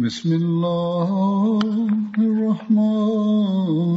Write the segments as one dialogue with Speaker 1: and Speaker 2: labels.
Speaker 1: بسم الله الرحمن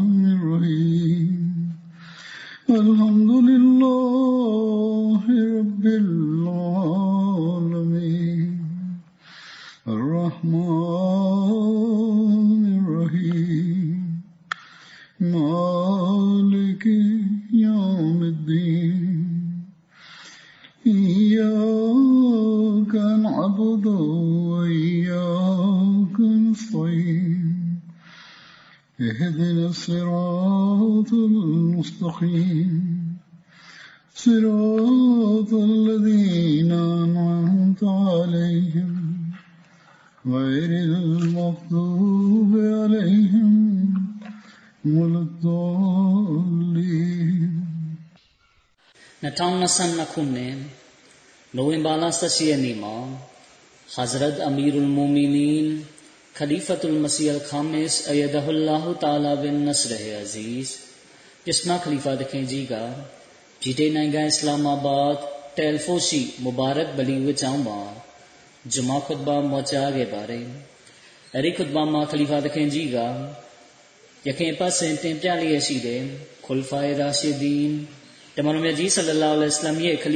Speaker 2: 2022ခုနှစ်နိုဝင်ဘာလ18ရက်နေ့မှာ Hazrat Amirul Mu'minin Khalifatul Masih Al-Khamis Ayyadahullah Ta'ala bin Nasr Aziz ပြစ်နာခလီဖာတခင်ကြီးကဂျီတေနိုင်ငံအစ္စလာမာဘတ်တယ်ဖိုရှိမူ ဘာရက်ဘလီဝစ်ကျောင်းမှာဂျမာခ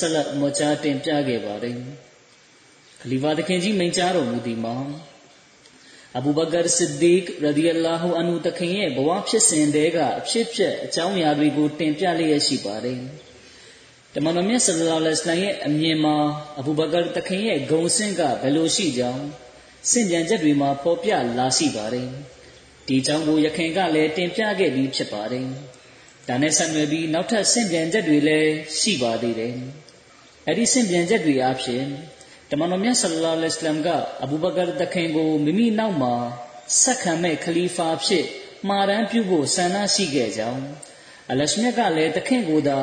Speaker 2: ွတ်ဘာမောချာခဲ့ပါတယ်။အဲဒီခွတ်ဘာမှာခလီဖာတခင်ကြီးကယခင်ပတ်စဉ်တင်ပြလျက်ရှိတဲ့ခွလ်ဖာရာရှိဒီန်တမန်တော်မြတ်ကြီးဆလလောလ္လဟ်အလัยဟိဝါ စလမ်ရဲ့ခလီဖာကြီးလေးပါးတဲ့အခါ Hazrat Abu Bakr Siddiq radiyallahu anhu တခင်ရဲ့အကြောင်းကိုဆက်လက်မောချာတင်ပြခဲ့ပါတယ်။ခလီဖာတခင်ကြီးမိန့်ကြားတော်မူသည်မှာအဘူဘကာဆစ်ဒီကရဒီအလာဟူအန်ဟူတခင်ရဲ့ဘဝဖြစ်စဉ်တဲကအဖြစ်ဖြစ်အကြောင်းအရာတွေကိုတင်ပြလျက်ရှိပါတယ်။တမန်တော်မြတ်ဆလ္လာလဟ်အလိုင်းရဲ့အမြင်မှာအဘူဘကာတခင်ရဲ့ဂုံဆင့်ကဘယ်လိုရှိကြောင်းစင့်ပြန်ချက်တွေမှာပေါ်ပြလာရှိပါတယ်။ဒီကြောင့်ကိုယခင်ကလည်းတင်ပြခဲ့ပြီးဖြစ်ပါတယ်။ဒါနဲ့ဆက်နွယ်ပြီးနောက်ထပ်စင့်ပြန်ချက်တွေလည်းရှိပါသေးတယ်။အဲဒီစင့်ပြန်ချက်တွေအပြင်တမန်တော်မြတ်ဆလ္လာလဟ်အလัยဟ်ကအဘူဘကာတခင်ကိုမိမိနောက်မှာဆက်ခံမဲ့ခလီဖာဖြစ်မှာရန်ပြုဖို့ဆန္ဒရှိခဲ့ကြောင်းအလရှမြတ်ကလည်းတခင်ကိုသာ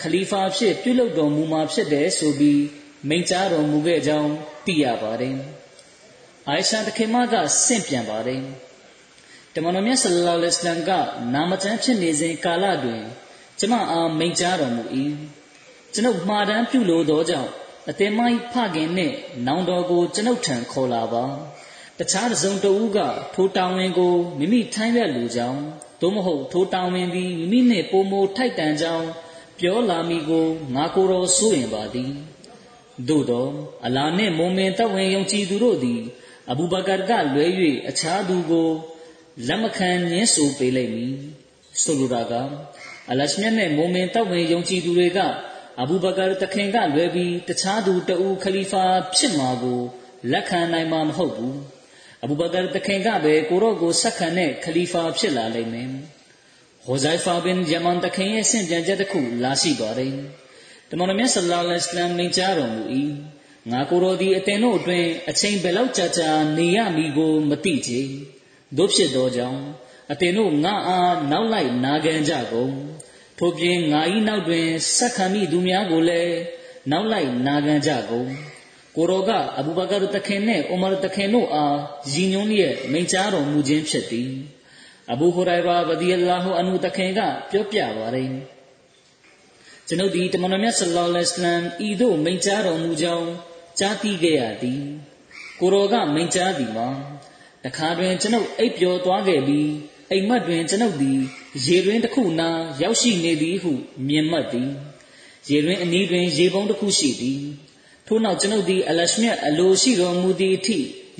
Speaker 2: ခလီဖာဖြစ်ပြုလုပ်တော်မူမှာဖြစ်တယ်ဆိုပြီးမိန့်ကြားတော်မူခဲ့ကြောင်းသိရပါတယ်။ အိုင်ရှာတခင်မကဆင့်ပြန်ပါတယ်။တမန်တော်မြတ်ဆလ္လာလဟ်အလัยဟ်ကနာမကျမ်းဖြစ်နေစဉ်ကာလတွင် ကျမအားမိန့်ကြားတော်မူ၏။ကျွန်ုပ်မှားတမ်းပြုလို့သောကြောင့်အသင်မိုင်းဖခင်နှင့်နောင်တော်ကိုကျွန်ုပ်ထံခေါ်လာပါတခြားတစ်စုံတဦးကထိုတောင်းဝင်ကိုမိမိထမ်းရွက်လူကြောင်းသို့မဟုတ်ထိုတောင်းဝင်သည်မိမိနှင့်ပိုမိုထိုက်တန်ကြောင်းပြောလာမိကိုငါကိုယ်တော်စိုးရင်ပါသည်သို့သောအလာနှင့်မုံမင်တဝင်ယုံကြည်သူတို့သည် အဘူဘကာကလွဲ၍အခြားသူကိုလက်မခံညင်းဆိုပေးလိမ့်မည်ဆိုလိုတာကအလရှမြတ်နှင့်မုံမင်တဝင်ယုံကြည်သူတွေကအဘူဘကာတခင်ကလွယ်ပြီးတခြားသူတဦးခလီဖာဖြစ်မှာကိုလက်ခံနိုင်မှာမဟုတ်ဘူးအဘူဘကာတခင်ကပဲကိုရော့ကိုဆက်ခံတဲ့ခလီဖာဖြစ်လာလိမ့်မယ်ဟိုဇိုင်ဖာဘင်ဂျမန်တခင်ရဲ့ဆင့်ပြန်ချက်တစ်ခုလာရှိပါတယ်တမန်တော်မြတ်ဆလ္လာလဟ်အလัยဟ်မိန့်ကြားတော်မူ၏ ငါကိုရောဒီအတင်တို့အတွင်းအချိန်ဘယ်လောက်ကြာကြာနေရမည်ကိုမသိချေတို့ဖြစ်သောကြောင့်အတင်တို့ငါအားနောက်လိုက်နာခံကြကုန်ထို့ပြင်ငါဤနောက်တွင်ဆက်ခံမိသူများကိုလည်းနောက်လိုက်နာခံကြကုန်ကိုရောကအဘူဘကာတခင်နှင့်အိုမာတခင်တို့အားရည်ညွှန်းလျက်မိန့်ကြားတော်မူခြင်းဖြစ်သည်အဘူဟူရိုင်ရာရဒီအလာဟူအန်ဟူတခင်ကပြောပြပါတယ်ကျွန်ုပ်ဒီတမန်တော်မြတ်ဆလ္လာလဟ်အလัยဟ်ဤသို့မိန့်ကြားတော်မူကြောင်း ကြားသိခဲ့ရသည်ကိုရောကမိန့်ကြားသည်မှာတခါတွင်ကျွန်ုပ်အိပ်ပျော်သွားခဲ့ပြီးအိမ်မက်တွင်ကျွန်ုပ်သည်ရေတွင်တစ်ခုနာရောက်ရှိနေသည်ဟုမြင်မှတ်သည်ရေတွင်အနီးတွင်ရေပုံးတစ်ခုရှိသည်ထို့နောက်ကျွန်ုပ်သည်အလရှမြတ်အလိုရှိတော်မူသည့်အထိ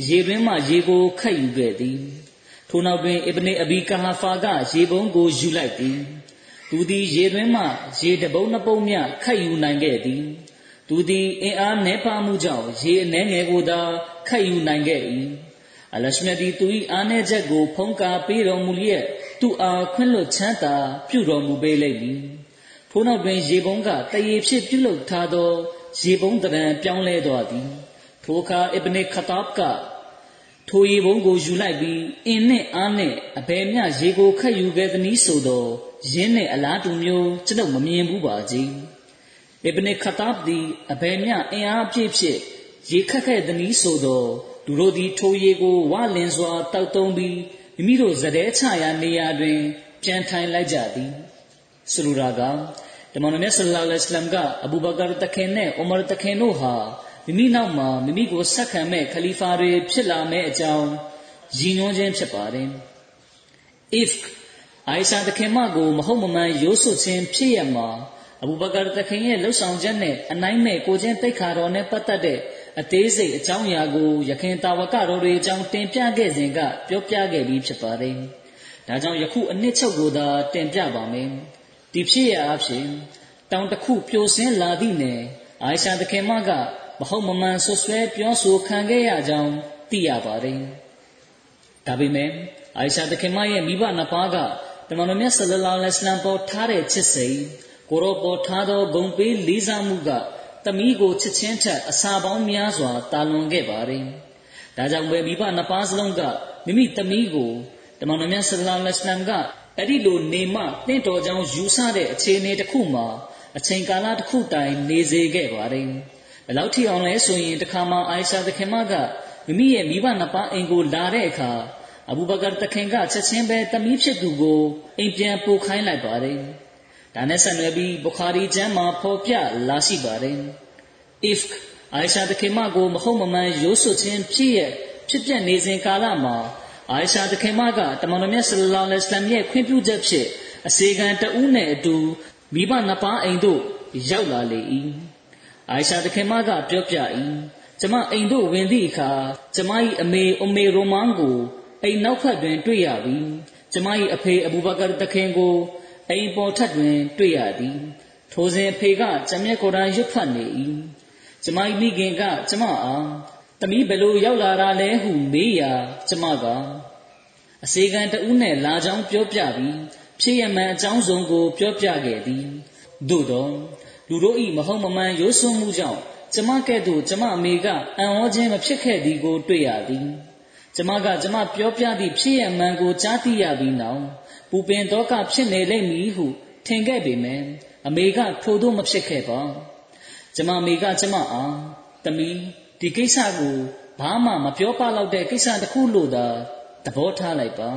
Speaker 2: ရေတွင်မှရေကိုခတ်ယူခဲ့သည်ထိုနောက်တွင်အစ်ဘနေအဘီကာဟာဖာကရေပုံးကိုယူလိုက်သည်သူသည်ရေတွင်မှရေတပုံးနှစ်ပုံးမြခတ်ယူနိုင်ခဲ့သည် သူသည်အင်အားနှဲပါမှုကြောင့်ရေအနှဲငယ်ကိုသာခတ်ယူနိုင်ခဲ့၏အလရှမြတ်သည်သူ၏အားနည်းချက်ကိုဖုံးကားပေးတော်မူလျက်သူအားခွင့်လွတ်ချမ်းသာပြုတော်မူပေးလိမ့်မည်ထို့နောက်တွင်ရေပုံးကတရေဖြစ်ပြုလုပ်ထားသောရေပုံးတရံပြောင်းလဲသွားသည်ထိုအခါအစ်ဘနခတာဘ်ကထိုရေပုံးကိုယူလိုက်ပြီးအင်းနှင့်အားနှင့်အဘယ်မျှရေကိုခတ်ယူခဲ့သနည်းဆိုသောယင်းနှင့်အလားတူမျိုးကျွန်ုပ်မမြင်ဘူးပါကြီး အစ်ဘနခတာဘ်သည်အဘယ်မျှအင်အားပြည့်ဖြင့်ရေခတ်ခဲ့သနည်းဆိုသောသူတို့သည်ထိုရေကိုဝလင်စွာတောက်သုံးပြီးမိမိတို့ဇတဲချရာနေရာတွင်ပြန်ထိုင်လိုက်ကြသည်ဆိုလိုတာကတမန်တော်မြတ်ဆလ္လာလဟ်အလัยဟ်က အဘူဘကာတခင်နဲ့ဥမာတခင်တို့ဟာမိမိနောက်မှာမိမိကိုဆက်ခံမဲ့ခလီဖာတွေဖြစ်လာမဲ့အကြောင်းရည်ညွှန်းခြင်းဖြစ်ပါတယ်။ if အိုင်ရှာတခင်မကိုမဟုတ်မမှန်ရိုးစွခြင်းဖြစ်ရမှာ အဘူဘကာတခင်ရဲ့လှုပ်ဆောင်ချက်နဲ့အနိုင်မဲ့ကိုချင်းတိတ်ခါတော်နဲ့ပတ်သက်တဲ့အသေးစိတ်အကြောင်းအရာကိုယခင်တာဝကတော်တွေအကြောင်းတင်ပြခဲ့စဉ်ကပြောပြခဲ့ပြီးဖြစ်ပါတယ်။ဒါကြောင့်ယခုအနှစ်ချုပ်ကိုသာတင်ပြပါမယ်။ဒီဖြစ်ရအဖြစ်တောင်တစ်ခုပြိုဆင်းလာသည့်နယ်အိုင်ရှာတခင်မကမဟုတ်မမှန်ဆွဆွဲပြောဆိုခံခဲ့ရကြောင်းသိရပါတယ်။ဒါပေမဲ့အိုင်ရှာတခင်မရဲ့မိဘနှစ်ပါးကတမန်တော်မြတ်ဆလလောလဟ်အလัยဟ်ပေါ်ထားတဲ့ချစ်စိတ် ကိုရောပေါ်ထားသောဂုံပေးလေးစားမှုကသမီးကိုချစ်ချင်းထက်အစာပေါင်းများစွာတာလွန်ခဲ့ပါတယ်။ဒါကြောင့်ပဲမိဘနှစ်ပါးစလုံးကမိမိသမီးကိုတမန်တော်မြတ်ဆလလောလဟ်အလัยဟ်ကအဲ့ဒီလိုနေမှတင့်တော်ကြောင်းယူဆတဲ့အခြေအနေတစ်ခုမှာအချိန်ကာလတစ်ခုတိုင်နေစေခဲ့ပါတယ်။ဘယ်လောက်ထိအောင်လဲဆိုရင်တခါမှအိုင်ရှာသခင်မကမိမိရဲ့မိဘနှစ်ပါးအိမ်ကိုလာတဲ့အခါအဘူဘကာတခင်ကချက်ချင်းပဲတမီးဖြစ်သူကိုအိမ်ပြန်ပို့ခိုင်းလိုက်ပါတယ်။ ဒါနဲ့ဆက်နွယ်ပြီးဘုခါရီကျမ်းမှာဖော်ပြလာရှိပါတယ်။ if အိုင်ရှာသခင်မကိုမဟုတ်မမှန်ရိုးစွခြင်းဖြစ်ရဖြစ်ပြနေစဉ်ကာလမှာအိုင်ရှာသခင်မကတမန်တော်မြတ်ဆလ္လာလဟ်အလိုင်းရဲ့ခွင့်ပြုချက်ဖြင့်အစေခံတဦးနဲ့အတူမိဘနှစ်ပါးအိမ်သို့ရောက်လာလေ၏အိုင်ရှာတခင်မကပြောပြ၏ကျမအိမ်သို့ဝင်သည့်အခါကျမ၏အမေအမေရိုမန်ကိုအိမ်နောက်ဖက်တွင် တွေ့ရပြီးကျမ၏အဖေအဘူဘကာတခင်ကို အိမ်ပေါ်ထက်တွင် တွေ့ရသည်ထိုစဉ်အဖေကကျမျက်ကိုယ်တိုင်ရွတ်ဖတ်နေ၏ကျမ၏မိခင်ကကျမအားသမီးဘယ်လိုရောက်လာတာလဲဟုမေးရာကျမကအစေခံတဦးနဲ့လာကြောင်းပြောပြပြီးဖြစ်ရမှန်အကြောင်းစုံကိုပြောပြခဲ့သည်သို့သောလူတို့၏မဟုတ်မမှန်ရိုးစွန်းမှုကြောင့်ကျမကဲ့သို့ကျမအမေကအံ့ဩခြင်းမဖြစ်ခဲ့သည်ကိုတွေ့ရသည်ကျမကကျမပြောပြသည့်ဖြစ်ရမှန်ကိုကြားသိရပြီးနောက် ပူပင်တော့ကဖြစ်နေလိမ့်မည်ဟုထင်ခဲ့ပေမယ့်အမေကထို့သို့မဖြစ်ခဲ့ပါကျမအမေကကျမအားတမီးဒီကိစ္စကိုဘာမှမပြောပလောက်တဲ့ကိစ္စတစ်ခုလို့သာသဘောထားလိုက်ပါ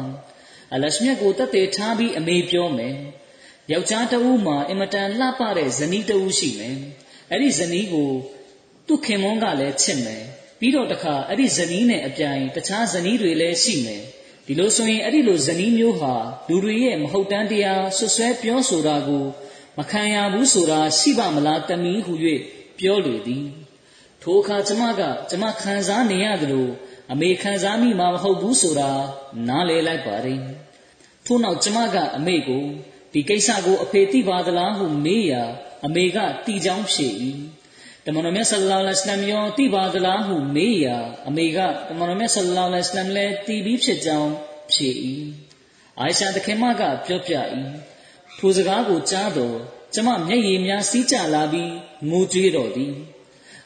Speaker 2: အလရှမြတ်ကိုတတ်သေးထားပြီးအမေပြောမယ်ယောက်ျားတဦးမှာအင်မတန်လှပတဲ့ဇနီးတဦးရှိမယ်အဲ့ဒီဇနီးကိုသူ့ခင်မွန်းကလည်းချစ်မယ်ပြီးတော့တခါအဲ့ဒီဇနီးနဲ့အပြိုင်တခြားဇနီးတွေလည်းရှိမယ် ဒီလိုဆိုရင်အဲ့ဒီလိုဇနီးမျိုးဟာလူတွေရဲ့မဟုတ်တမ်းတရားဆွဆွဲပြောဆိုတာကိုမခံရဘူးဆိုတာရှိပါမလားတမီးဟု၍ပြောလေသည်ထိုအခါကျမကကျမခံစားနေရသလိုအမေခံစားမိမှာမဟုတ်ဘူးဆိုတာနားလည်လိုက်ပါတယ်ထို့နောက်ကျမကအမေကိုဒီကိစ္စကိုအဖေသိပါသလားဟုမေးရာအမေကတီချောင်းဖြေ၏ တမန်တော်မြတ်ဆလ္လာလဟ်အလိုင်းရောသိပါသလားဟုမေးရာအမေကတမန်တော်မြတ်ဆလ္လာလဟ်အလိုင်းလည်းသိပြီးဖြစ်ကြောင်းဖြေ၏အိုင်ရှာတခင်မကပြောပြ၏ထိုစကားကိုကြားတော့ကျမမျက်ရည်များစီးကျလာပြီးငိုကြွေးတော်သည်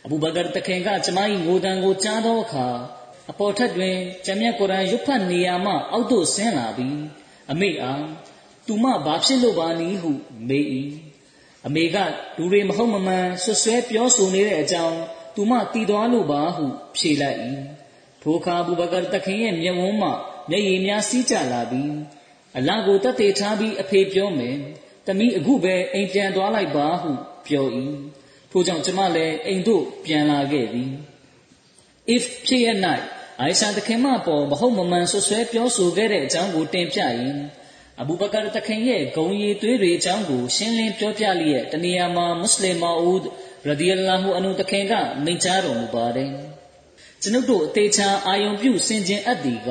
Speaker 2: အဘူဘကာတခင်ကကျမ၏ငိုတံကိုကြားသောအခါအပေါ်ထက်တွင်ကျမ်းမြတ်ကုရ်အာန်ရွတ်ဖတ်နေရာမှအောက်သို့ဆင်းလာပြီးအမိအားသူမဘာဖြစ်လို့ပါနည်းဟုမေး၏ အမေကလူတွေမဟုတ်မမှန်ဆွဆွဲပြောဆိုနေတဲ့အကြောင်းသူမတည်သွားလို့ပါဟုဖြေလိုက်၏ထိုအခါဘူဘကာတခင်ရဲ့မျက်ဝန်းမှမျက်ရည်များစီးကျလာပြီးအလာကိုတတ်သေးထားပြီးအဖေပြောမယ်တမီးအခုပဲအိမ်ပြန်သွားလိုက်ပါဟုပြော၏ထို့ကြောင့်ကျမလည်းအိမ်သို့ပြန်လာခဲ့သည် if ဖြစ်ရ၌အိုင်ရှာတခင်မပေါ်မဟုတ်မမှန်ဆွဆွဲပြောဆိုခဲ့တဲ့အကြောင်းကိုတင်ပြရင် အဘူဘကာတခင်ရဲ့ဂုံရည်သွေးတွေအကြောင်းကိုရှင်းလင်းပြောပြလျက်တနေရာမှာမွတ်စလင်မာဦးရဒီအလာဟူအနုတခင်ကမိန့်ကြားတော်မူပါတယ်ကျွန်ုပ်တို့အသေးချာအာယုံပြုစင်ကြင်အပ်သည်က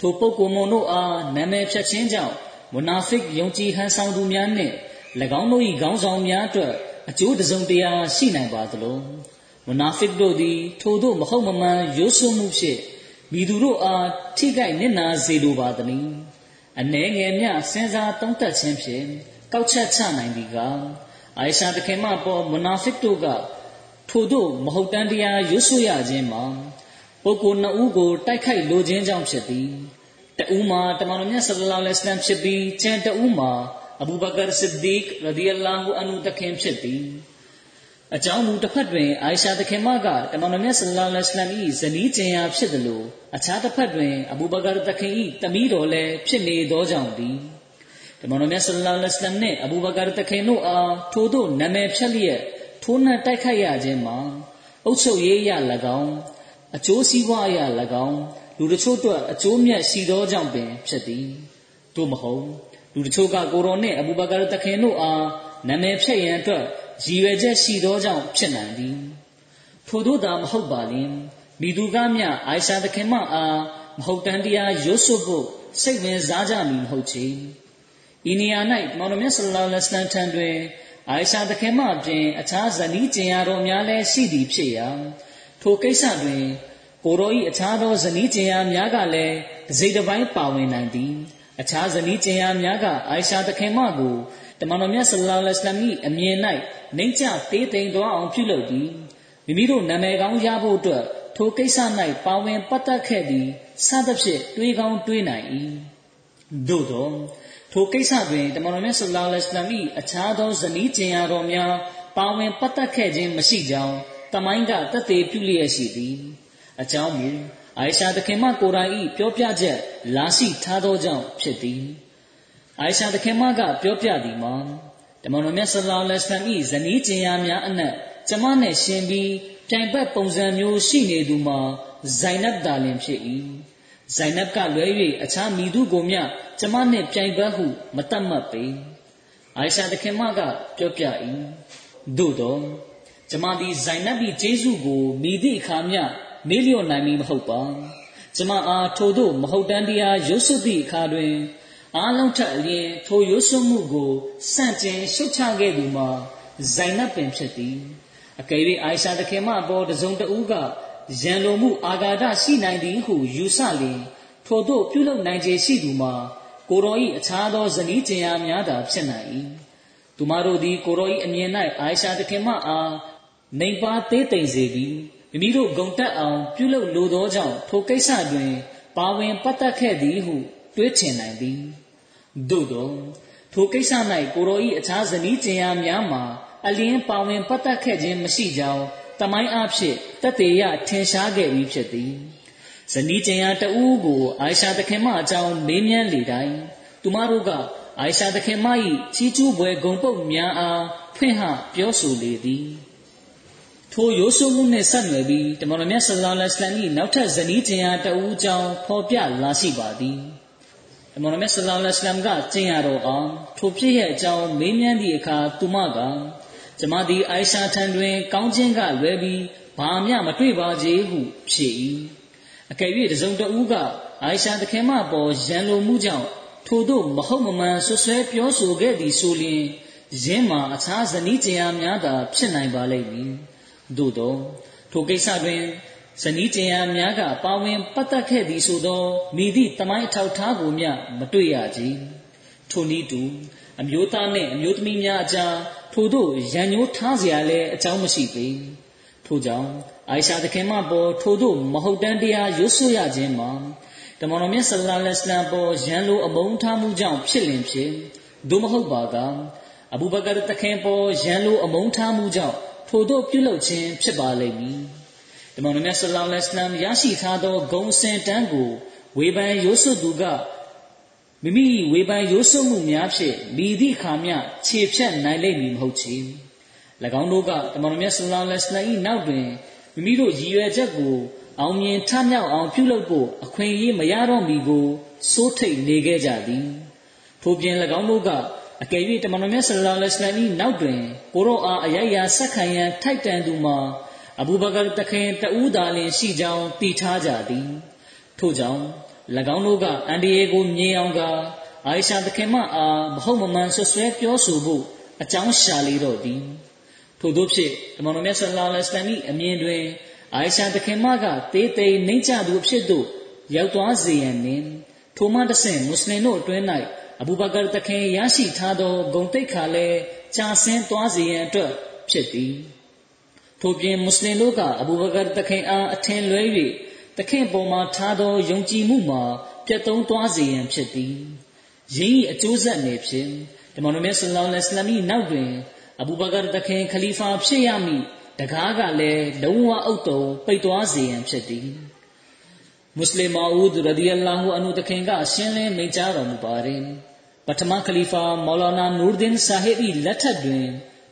Speaker 2: ထိုပုဂ္ဂိုလ်မုံတို့အားနာမည်ဖြတ်ခြင်းကြောင့်မုနာဖစ်ယုံကြည်ဟန်ဆောင်သူများနှင့်၎င်းတို့၏ခေါင်းဆောင်များအတွက်အကျိုးတစုံတရာရှိနိုင်ပါသလိုမုနာဖစ်တို့သည်ထိုတို့မဟုတ်မမှန်ရိုးစွမှုဖြင့်မိသူတို့အားထိခိုက်နစ်နာစေလိုပါသည်။ အနှဲငယ်မြစဉ်းစားသုံးသပ်ခြင်းဖြင့်ကောက်ချက်ချနိုင်သည်ကအာယရှာတခင်မပေါ်မူနာဖစ်တို့ကထို့သို့မဟုတ်တန်တရားရွတ်ဆိုရခြင်းမှာပုဂ္ဂိုလ်နှစ်ဦးကိုတိုက်ခိုက်လိုခြင်းကြောင့်ဖြစ်သည်တဦးမှာတမန်တော်မြတ်ဆလ္လာလဟ်အလိုင်းဖြစ်ပြီးကျန်တဦးမှာအဘူဘကာဆစ်ဒီကရဒီအလာဟူအန်ဟူတခင်ဖြစ်သည် အကြောင်းမူတစ်ဖက်တွင်အာရှာတခင်မကတမန်တော်မြတ်ဆလ္လာလဟ်အလိုင်း၏ဇနီးကျင်ရာဖြစ်သည်လို့အခြားတစ်ဖက်တွင်အဘူဘကာတခင်၏တမီးတော်လည်းဖြစ်နေသောကြောင့်သည်တမန်တော်မြတ်ဆလ္လာလဟ်အလိုင်းနှင့်အဘူဘကာတခင်တို့အားထို့သောနာမည်ဖြတ်လျက်ထိုးနှက်တိုက်ခိုက်ရခြင်းမှာအုပ်ချုပ်ရေးရ၎င်းအကျိုးစီးပွားအရာ၎င်းလူတချို့အတွက်အကျိုးမြတ်ရှိသောကြောင့်ပင်ဖြစ်သည်သို့မဟုတ်လူတချို့ကကိုရောနှင့်အဘူဘကာတခင်တို့အားနာမည်ဖြတ်ရန်အတွက် ရည်ရွယ်ချက်ရှိသောကြောင့်ဖြစ်နိုင်သည်ထို့သောသာမဟုတ်ပါလင်မိသူကမြအိုင်ရှာတခင်မအားမဟုတ်တန်တရားရွတ်ဆိုဖို့စိတ်ဝင်စားကြမည်မဟုတ်ချေဤနေရာ၌မောင်တော်မြတ်ဆလ္လာလဟ်အလိုင်းထံတွင်အိုင်ရှာတခင်မအပြင်အခြားဇနီးကျင်ရတော်များလည်းရှိသည်ဖြစ်ရာထိုကိစ္စတွင်ကိုရောဤအခြားသောဇနီးကျင်ရများကလည်းတစိတစ်ပိုင်းပါဝင်နိုင်သည်အခြားဇနီးကျင်ရများကအိုင်ရှာတခင်မကို တမန်တော်မြတ်ဆလ္လာလဟ်အလိုင်းအမြင်၌နှိမ့်ချတေးသိမ်သွားအောင်ပြုလုပ်သည်မိမိတို့နာမည်ကောင်းရဖို့အတွက်ထိုကိစ္စ၌ပါဝင်ပတ်သက်ခဲ့သည်စသဖြင့်တွေးကောင်းတွေးနိုင်၏သို့သောထိုကိစ္စတွင်တမန်တော်မြတ်ဆလ္လာလဟ်အလိုင်းအခြားသောဇနီးကျင်ရတော်များပါဝင်ပတ်သက်ခဲ့ခြင်းမရှိကြောင်းတမိုင်းကတသက်ပြုလျက်ရှိသည်အကြောင်းမူအိုင်ရှာသခင်မကိုယ်တိုင်၏ပြောပြချက်လာရှိထားသောကြောင့်ဖြစ်သည် အိုင်ရှာသခင်မကပြောပြသည်မှာတမန်တော်မြတ်ဆလ္လာလဟ်အလိုင်း၏ဇနီးကျင်ရများအနက်ကျမနှင့်ရှင်ပြီးပြိုင်ဘက်ပုံစံမျိုးရှိနေသူမှာဇိုင်နပ်ဒါလင်ဖြစ်၏ဇိုင်နပ်ကလွဲ၍အခြားမိသူကိုမျှကျမနှင့်ပြိုင်ဘက်ဟုမတတ်မှတ်ပေအိုင်ရှာသခင်မကပြောပြ၏သို့သောကျမသည်ဇိုင်နပ်၏ဂျေစုကိုမိသည့်အခါမျှမေးလျော့နိုင်မည်မဟုတ်ပါကျမအားထိုသို့မဟုတ်တန်တရားရွတ်ဆွသည့်အခါတွင် အားလုံးထက်အလျင်ထိုရွတ်ဆွမှုကိုစန့်ကျင်ရှုတ်ချခဲ့သူမှာဇိုင်နပ်ပင်ဖြစ်သည်အကယ်၍အိုင်ရှာသခင်မအပေါ်တစုံတဦးကရန်လိုမှုအာဃာတရှိနိုင်သည်ဟုယူဆလျင်ထို့သို့ပြုလုပ်နိုင်ခြင်းရှိသူမှာကိုရောဤအခြားသောဇနီးကျင်ရာများသာဖြစ်နိုင်၏သူမတို့သည်ကိုရောဤအမြင်၌အိုင်ရှာသခင်မအားနေပါသေးသိမ့်စေပြီးမိမိတို့ဂုံတက်အောင်ပြုလုပ်လိုသောကြောင့်ထိုကိစ္စတွင် ပါဝင်ပတ်သက်ခဲ့သည်ဟုတွေးထင်နိုင်သည် သို့သောထိုကိစ္စ၌ကိုရောဤအခြားဇနီးကျင်ရာများမှာအလင်းပါဝင်ပတ်သက်ခဲ့ခြင်းမရှိကြောင်းတမိုင်းအဖြစ်တတေရထင်ရှားခဲ့ပြီးဖြစ်သည်ဇနီးကျင်ရာတဦးကိုအိုင်ရှာသခင်မအကြောင်းမေးမြန်းလေတိုင်းသူမတို့ကအိုင်ရှာသခင်မ၏ချီးကျူးပွဲဂုံပုတ်များအားဖွင့်ဟပြောဆိုလေသည်ထိုရိုးဆိုးမှုနှင့်ဆက်နွယ်ပြီးတမန်တော်မြတ်ဆလ္လာလဟ်အလိုင်း၏နောက်ထပ်ဇနီးကျင်ရာတဦးအကြောင်းဖော်ပြလာရှိပါသည် တမန်တော်မြတ်ဆလ္လာလဟ်အလိုင်းကကျင့်ရတော်အောင်ထိုဖြစ်ရဲ့အကြောင်းမေးမြန်းသည့်အခါသူမကကျမသည်အိုင်ရှာထံတွင် ကောင်းခြင်းကလွဲပြီးဘာမျှမတွေ့ပါကြဟုဖြေ၏အကယ်၍တစုံတဦးကအိုင်ရှာသခင်မပေါ်ရန်လိုမှုကြောင့်ထို့သို့မဟုတ်မမှန်ဆွဆွဲပြောဆိုခဲ့သည်ဆိုလျှင်ယင်းမှာအခြားဇနီးကျင်ရာများသာဖြစ်နိုင်ပါလိမ့်မည်သို့သောထိုကိစ္စတွင် ဇနီးတရားများကပါဝင်ပတ်သက်ခဲ့သည်ဆိုသောမိသည့်တမိုင်းထောက်ထားကိုမျှမတွေ့ရကြ။ထိုနည်းတူအမျိုးသားနှင့်အမျိုးသမီးများအကြားထို့သို့ရန်ညှိုးထားเสียလဲအကြောင်းမရှိပေ။ထို့ကြောင့်အိုင်ရှာသခင်မပေါ်ထို့သို့မဟုတ်တမ်းတရားရွတ်ဆိုရခြင်းမှာတမန်တော်မြတ်ဆလ္လာလဟ်အလัยဟ်ပေါ်ရန်လိုအမုန်းထားမှုကြောင့်ဖြစ်လင်ဖြစ်ဒို့မဟုတ်ပါကအဘူဘကာသခင်ပေါ်ရန်လိုအမုန်းထားမှုကြောင့်ထို့သို့ပြုလုပ်ခြင်းဖြစ်ပါလိမ့်မည်။ တမန်တော်မြတ်ဆလ္လာလဟ်အလัยဟ်ရရှိထားသောဂုံစင်တန်းကိုဝေဖန်ရွတ်ဆိုသူကမိမိဝေဖန်ရိုးစွမှုများဖြင့်မိသည့်အခါမျှခြေဖြတ်နိုင်လိမ့်မည်မဟုတ်ချေ၎င်းတို့ကတမန်တော်မြတ်ဆလ္လာလဟ်အလိုင်းနောက်တွင်မိမိတို့ရည်ရွယ်ချက်ကိုအောင်မြင်ထမြောက်အောင်ပြုလုပ်ဖို့အခွင့်အရေးမရတော့မီကိုစိုးထိတ်နေခဲ့ကြသည်ထို့ပြင်၎င်းတို့ကအကယ်၍တမန်တော်မြတ်ဆလ္လာလဟ်အလိုင်းနောက်တွင်ကိုရောအားအယယဆက်ခံရန်ထိုက်တန်သူမှာ အဘူဘကာတခင်တဦးသာလျှင်ရှိကြောင်းတည်ထားကြသည် ထို့ကြောင့်၎င်းတို့ကအန်ဒီယေကိုမြင်အောင်ကအာယရှာသခင်မအားမဟုတ်မမှန်ဆွဆွဲပြောဆိုဖို့အကြောင်းရှာလေတော့သည်ထို့သောဖြင့်တမန်တော်မြတ်ဆလ္လာလဟ်အလိုင်းအမြင်တွင်အာယရှာသခင်မကတေးသေးနှိမ့်ချသူဖြစ်သို့ရောက်သွားစေရန်နှင့်ထိုမှတဆင့်မွတ်စလင်တို့အတွင်း၌အဘူဘကာတခင်ရရှိထားသောဂုံတိတ်ခါလည်းကြာဆင်းသွားစေရန်အတွက်ဖြစ်သည် ထို့ပြင်မွတ်စလင်တို့ကအဘူဘကာတခင်အားအထင်လွဲ၍တခင်ပေါ်မှာထားသောယုံကြည်မှုမှာပြတ်သုံးသွားစေရန်ဖြစ်သည်ယင်း၏အကျိုးဆက်အနေဖြင့်ဒီမောင်မြတ်ဆလ္လာလဟ်အလัยဟိနောက်တွင်အဘူဘကာတခင်ခလီဖာဖြစ်ရမည်တကားကလည်းလုံးဝအုပ်တုံပိတ်သွားစေရန်ဖြစ်သည်မွတ်စလင်မာဦးရဒီအလာဟူအန်ဟူတခင်ကရှင်းလင်းမိန့်ကြားတော်မူပါတယ်ပထမခလီဖာမောလာနာနူရ်ဒင်ဆာဟစ်၏လက်ထက်တွင်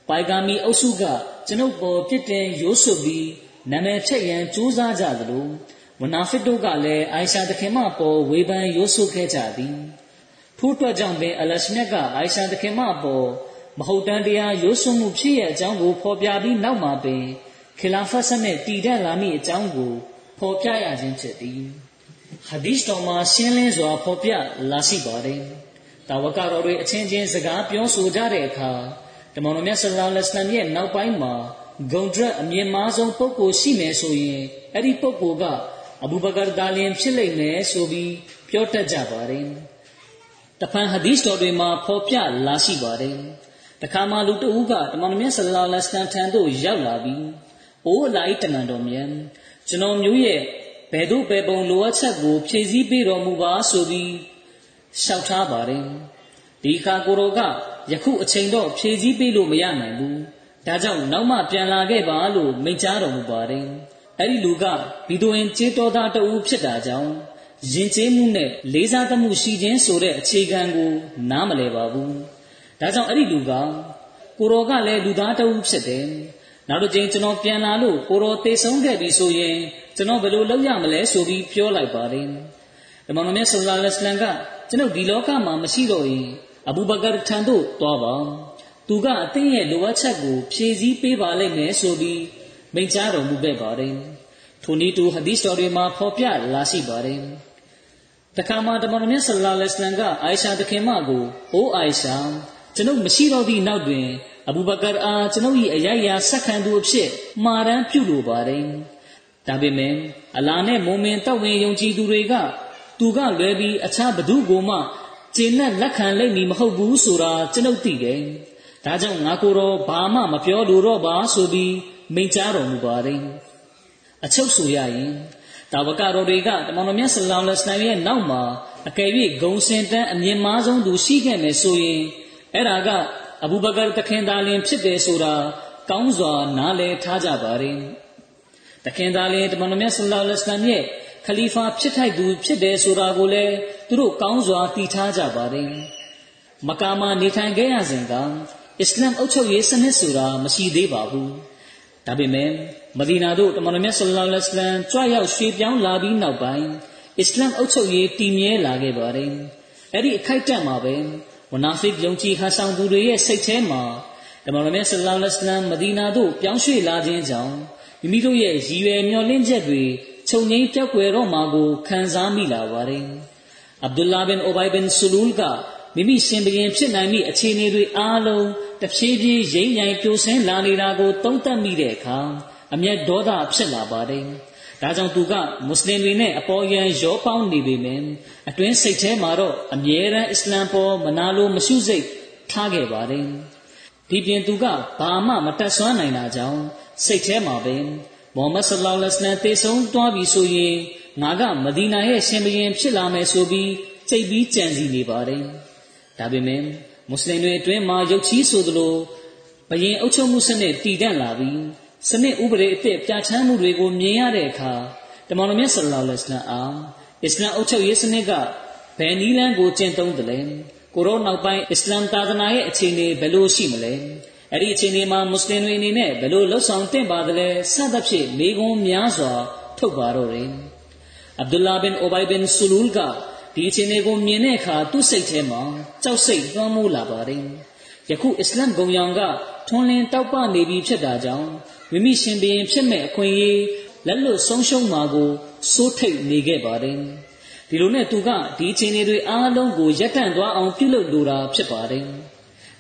Speaker 2: ပိုင်ဂါမီအုပ်စုကကျွန်ုပ်ပေါ်ပြစ်တင်ရိုးဆွပြီးနာမည်ဖြတ်ရန်ကြိုးစားကြသလိုဝနာဖစ်တို့ကလည်းအိုင်ရှာတခင်မပေါ်ဝေဖန်ရိုးဆွခဲ့ကြသည်ထို့အတွက်ကြောင့်ပင်အလရှမြတ်ကအိုင်ရှာတခင်မပေါ်မဟုတ်တန်တရားရိုးဆွမှုဖြစ်ရဲ့အကြောင်းကိုဖော်ပြပြီးနောက်မှာပင်ခီလာဖတ်စနဲ့တည်တဲ့လာမည့်အကြောင်းကိုဖော်ပြရခြင်းဖြစ်သည်ဟာဒီစ်တော်မှာရှင်းလင်းစွာဖော်ပြလာရှိပါတယ်တာဝကတော်တွေအချင်းချင်းစကားပြောဆိုကြတဲ့အခါ တမန်တော်မြတ်ဆလ္လာလဟ်အလိုင်းရဲ့နောက်ပိုင်းမှာဂုံဒရက်အမြင့်မားဆုံးပုဂ္ဂိုလ်ရှိမယ်ဆိုရင်အဲ့ဒီပုဂ္ဂိုလ်ကအဘူဘကာဒါလင်ဖြစ်လိမ့်မယ်ဆိုပြီးပြောတတ်ကြပါတယ်။တဖန်ဟာဒီစ်တော်တွေမှာဖော်ပြလာရှိပါတယ်။တခါမှလူတဦးကတမန်တော်မြတ်ဆလ္လာလဟ်အလိုင်းထံသို့ရောက်လာပြီးအိုးအလိုက်တမန်တော်မြတ်ကျွန်တော်မျိုးရဲ့ဘယ်သို့ဘယ်ပုံလိုအပ်ချက်ကိုဖြည့်ဆည်းပေးတော်မူပါဆိုပြီးလျှောက်ထားပါတယ် ဒီခါကိုရောကယခုအချိန်တော့ဖြည့်ဆည်းပေးလို့မရနိုင်ဘူးဒါကြောင့်နောက်မှပြန်လာခဲ့ပါလို့မိန့်ကြားတော်မူပါတယ်အဲ့ဒီလူကဘီဒိုရင်ကျေးတော်သားတဦးဖြစ်တာကြောင့်ယဉ်ကျေးမှုနဲ့လေးစားသမှုရှိခြင်းဆိုတဲ့အခြေခံကိုနားမလည်ပါဘူးဒါကြောင့်အဲ့ဒီလူကကိုရောကလည်းလူသားတဦးဖြစ်တယ်နောက်တစ်ချိန်ကျွန်တော်ပြန်လာလို့ကိုရောတေဆုံးခဲ့ပြီဆိုရင်ကျွန်တော်ဘယ်လိုလုပ်ရမလဲဆိုပြီးပြောလိုက်ပါတယ်။ဓမ္မတော်မြတ်ဆလ္လာလဟ်အလัยဟ်ကကျွန်ုပ်ဒီလောကမှာမရှိတော့ရင် အဘူဘကာထံသို့သွားပါ။သူကအသင်ရဲ့လိုအပ်ချက်ကိုဖြည့်ဆည်းပေးပါလိမ့်မယ်ဆိုပြီးမိန့်ကြားတော်မူခဲ့ပါတယ်။ထိုနည်းတူဟဒီစ်တော်တွေမှာဖော်ပြလာရှိပါတယ်။တခါမှဓမ္မတော်မြတ်ဆလ္လာလဟ်အလัยဟ်ကအိုင်ရှာတခင်မကိုအိုးအိုင်ရှာကျွန်ုပ်မရှိတော့သည့်နောက်တွင်အဘူဘကာအားကျွန်ုပ်၏အယိုက်ရာဆက်ခံသူအဖြစ်မှာရန်ပြုလိုပါတယ်။ဒါပေမဲ့အလာနဲ့မုံမင်တောက်ဝင်ယုံကြည်သူတွေကသူကလွယ်ပြီးအခြားဘသူကိုမှ ကျင့်နဲ့လက်ခံလိမ့်မည်မဟုတ်ဘူးဆိုတာကျွန်ုပ်သိတယ်။ဒါကြောင့်ငါကိုယ်တော်ဘာမှမပြောလိုတော့ပါဆိုပြီးမိန့်ကြားတော်မူပါတယ်။အချုပ်ဆိုရရင်တာဝကတော်တွေကတမန်တော်မြတ်ဆလောလ္လဟ်အလိုင်းရဲ့နောက်မှာအကယ်၍ဂုံစင်တန်းအမြင့်မားဆုံးသူရှိခဲ့မယ်ဆိုရင်အဲ့ဒါကအဘူဘကာတခင်သားလင်ဖြစ်တယ်ဆိုတာကောင်းစွာနားလည်ထားကြပါရင်တခင်သားလင်တမန်တော်မြတ်ဆလ္လာလဟ်အလိုင်းရဲ့ ခလီဖာဖြစ်ထိုက်သူဖြစ်တယ်ဆိုတာကိုလည်းသူတို့ကောင်းစွာသိထားကြပါတယ်မကာမှာနေထိုင်ခဲ့ရစဉ်ကအစ္စလာမ်အုပ်ချုပ်ရေးစနစ်ဆိုတာမရှိသေးပါဘူးဒါပေမဲ့မဒီနာတို့တမန်တော်မြတ်ဆလ္လာလဟ်အလိုင်းကြွရောက်ရွှေ့ပြောင်းလာပြီးနောက်ပိုင်းအစ္စလာမ်အုပ်ချုပ်ရေးတည်မြဲလာခဲ့ပါတယ်အဲ့ဒီအခိုက်အတန့်မှာပဲဝနာဖစ်ယုံကြည်ဟန်ဆောင်သူတွေရဲ့စိတ်ထဲမှာတမန်တော်မြတ်ဆလ္လာလဟ်အလัยဟ်မဒီနာသို့ပြောင်းရွှေ့လာခြင်းကြောင့်မိမိတို့ရဲ့ရည်ရွယ်မျှော်လင့်ချက်တွေ ခြုံငိမ့်ပြောက်ွယ်တော့မှာကိုခံစားမိလာပါတယ်။အဗ်ဒူလာဘင်အိုဘိုင်ဘင်ဆူလူလ်ကမိမိရှင်ဘရင်ဖြစ်နိုင်မိအခြေအနေတွေအားလုံးတဖြည်းဖြည်းရိမ့်ရိုင်ပြိုဆင်းလာနေတာကိုသုံးသပ်မိတဲ့အခါအမျက်ဒေါသဖြစ်လာပါတယ်။ဒါကြောင့်သူကမွတ်စလင်တွေနဲ့အပေါ်ယံရောပေါင်းနေပေမယ့်အတွင်းစိတ်ထဲမှာတော့အမြဲတမ်းအစ္စလမ်ပေါ်မနာလိုမရှိစိတ်ထားခဲ့ပါတယ်ဒီပြင်သူကဘာမှမတတ်ဆွမ်းနိုင်တာကြောင့်စိတ်ထဲမှာပဲ မိုဟမ္မဒ်ဆလ္လာလဟ်အလိုင်းတေဆုံးသွားပြီဆိုရင်ငါကမဒီနာရဲ့ရှင်ဘုရင်ဖြစ်လာမယ်ဆိုပြီးစိတ်ပြီးကြံစီနေပါတယ်ဒါပေမဲ့မွတ်စလင်တွေအတွင်းမှာယုတ်ချီးဆိုသလိုဘယင်အုပ်ချုပ်မှုစနစ်တည်တံ့လာပြီးစနစ်ဥပဒေအသစ်ပြဋ္ဌာန်းမှုတွေကိုမြင်ရတဲ့အခါတမန်တော်မြတ်ဆလ္လာလဟ်အလိုင်းအားအစ္စလာမ်အုပ်ချုပ်ရေးစနစ်ကဘယ်နည်းလမ်းကိုကျင့်သုံးတယ်လဲကိုရောနောက်ပိုင်းအစ္စလာမ်သာသနာရဲ့အခြေအနေဘယ်လိုရှိမလဲ အဲ့ဒီအခြေအနေမှာမွတ်စလင်တွေအနေနဲ့ဘယ်လိုလှုပ်ဆောင်သင့်ပါသလဲစသဖြင့်မိကုံးများစွာထုတ်ပါတော့တယ်အဗ်ဒူလာဘင်အိုဘိုင်ဘင်ဆူလူလ်ကဒီအခြေအနေကိုမြင်တဲ့အခါသူ့စိတ်ထဲမှာကြောက်စိတ်လွှမ်းမိုးလာပါတယ်ယခုအစ္စလာမ်ဂုံရောင်ကထွန်းလင်းတောက်ပနေပြီဖြစ်တာကြောင့်မိမိရှင်ဘရင်ဖြစ်မဲ့အခွင့်အရေးလက်လွတ်ဆုံးရှုံးမှာကိုစိုးထိတ်နေခဲ့ပါတယ်ဒီလိုနဲ့သူကဒီအချိန်တွေအားလုံးကိုရပ်တန့်သွားအောင်ပြုလုပ်လိုတာဖြစ်ပါတယ်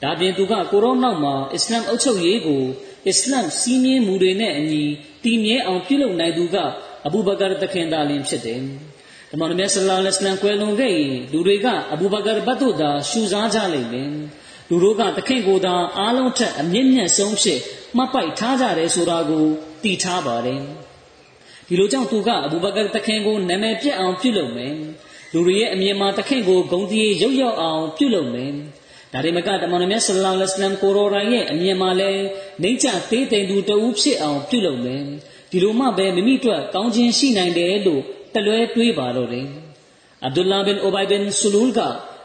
Speaker 2: ဒါပြင်သူကကိုရောနောက်မှာအစ္စလာမ်အုပ်ချုပ်ရေးကိုအစ္စလာမ်စီးမြင်မှုတွေနဲ့အညီတည်မြဲအောင်ပြုလုပ်နိုင်သူကအဘူဘကာတခင်သားလင်ဖြစ်တယ်။ဓတမန်တော်မြတ်ဆလ္လာလဟ်အလိုင်းကွယ်လွန်ခဲ့ရင်လူတွေကအဘူဘကာဘတ်တို့သာရှူစားကြလိမ့်မယ်လူတို့ကတခင်ကိုယ်သာအားလုံးထက်အမြင့်မြတ်ဆုံးဖြစ်မှတ်ပိုက်ထားကြတယ်ဆိုတာကိုတည်ထားပါတယ်ဒီလိုကြောင့်သူကအဘူဘကာတခင်ကိုနာမည်ပြတ်အောင်ပြုလုပ်မယ်လူတွေရဲ့အမြင်မှာတခင်ကိုဂုံတီးရုပ်ရောက်အောင်ပြုလုပ်မယ် ဒါတွေမကတမန်တော်မြတ်ဆလ္လာလဟ်အလိုင်းကိုရော်ရိုင်ရဲ့အမြင်မှာလည်းနှိမ့်ချသေးသိမ်သူတဦးဖြစ်အောင်ပြုလုပ်မယ်ဒီလိုမှပဲမိမိတို့ကောင်းခြင်းရှိနိုင်တယ်လို့တလွဲတွေးပါတော့တယ်အဗ္ဒူလာဘင်အိုဘိုင်ဘင်ဆူလူလ်က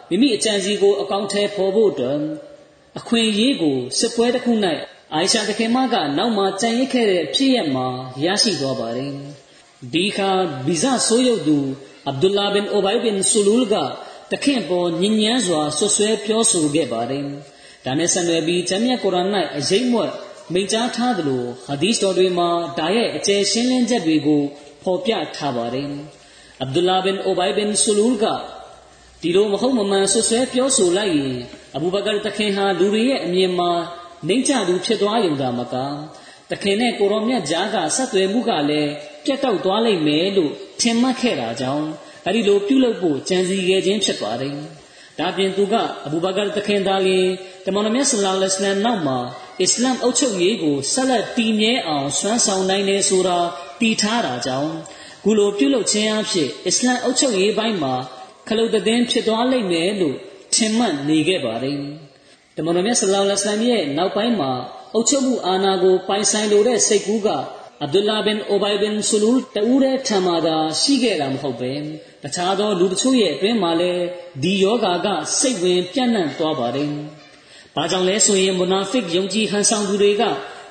Speaker 2: မိမိအကြံစီကိုအကောင့်ထဲပေါ်ဖို့အတွက်အခွင့်အရေးကိုစစ်ပွဲတစ်ခု၌အိုင်ရှာတခင်မကနောက်မှကြံရစ်ခဲ့တဲ့ဖြစ်ရမှာရရှိသွားပါတယ်ဒီခါဗီဇဆိုးရုပ်သူအဗ္ဒူလာဘင်အိုဘိုင်ဘင်ဆူလူလ်က တခင်ပေါ်ညဉ့်ညမ်းစွာဆွဆွဲပြောဆိုခဲ့ပါတယ်ဒါနဲ့ဆက်နွယ်ပြီးဂျမ်းမြတ်ကုရ်အာန်၌အရေးမွတ်မိန့်ကြားထားသလိုဟာဒီသ်တော်တွေမှာဒါရဲ့အကျယ်ရှင်းလင်းချက်တွေကိုဖော်ပြထားပါတယ်အဗ္ဒူလာဘင်အိုဘိုင်ဘင်ဆူလူလ်ကဒီလိုမဟုတ်မမှန်ဆွဆွဲပြောဆိုလိုက်ရင်အဘူဘကာတခင်ဟာလူတွေရဲ့အမြင်မှာနှိမ့်ချသူဖြစ်သွားရုံသာမကတခင်နဲ့ကိုရောမြတ်ကြားကဆက်သွယ်မှုကလည်းပြတ်တောက်သွားလိမ့်မယ်လို့ထင်မှတ်ခဲ့တာကြောင့် အဲဒီလိုပြုလုပ်ဖို့ကြံစည်ခဲ့ခြင်းဖြစ်ပါတယ်။ဒါပြင်သူကအဘူဘကာတခင်သားလျင်တမန်တော်မြတ်ဆလ္လာလဟ်အလိုင်းနောက်မှာအစ္စလာမ်အုပ်ချုပ်ရေးကိုဆက်လက်တည်မြဲအောင်ဆွမ်းဆောင်နိုင်တယ်ဆိုတာတည်ထားတာကြောင့်ခုလိုပြုလုပ်ခြင်းအဖြစ်အစ္စလာမ်အုပ်ချုပ်ရေးပိုင်းမှာခလုတ်တဲ့ဖြစ်သွားလိမ့်မယ်လို့ထင်မှတ်နေခဲ့ပါတယ်။တမန်တော်မြတ်ဆလ္လာလဟ်အလိုင်းရဲ့နောက်ပိုင်းမှာအုပ်ချုပ်မှုအာဏာကိုပိုင်ဆိုင်လိုတဲ့စိတ်ကူးကအဗ္ဒူလာဘင်အိုဘိုင်ဘင်ဆူလူတူရဲထံမှာသာရှိခဲ့တာမဟုတ်ပဲ တခြားသောလူတချို့ရဲ့အတွင်းမှာလည်းဒီယောဂါကစိတ်ဝင်ပြန့်နှံ့သွားပါတယ်။ဘာကြောင့်လဲဆိုရင်မူနာဖစ်ယုံကြည်ဟန်ဆောင်သူတွေက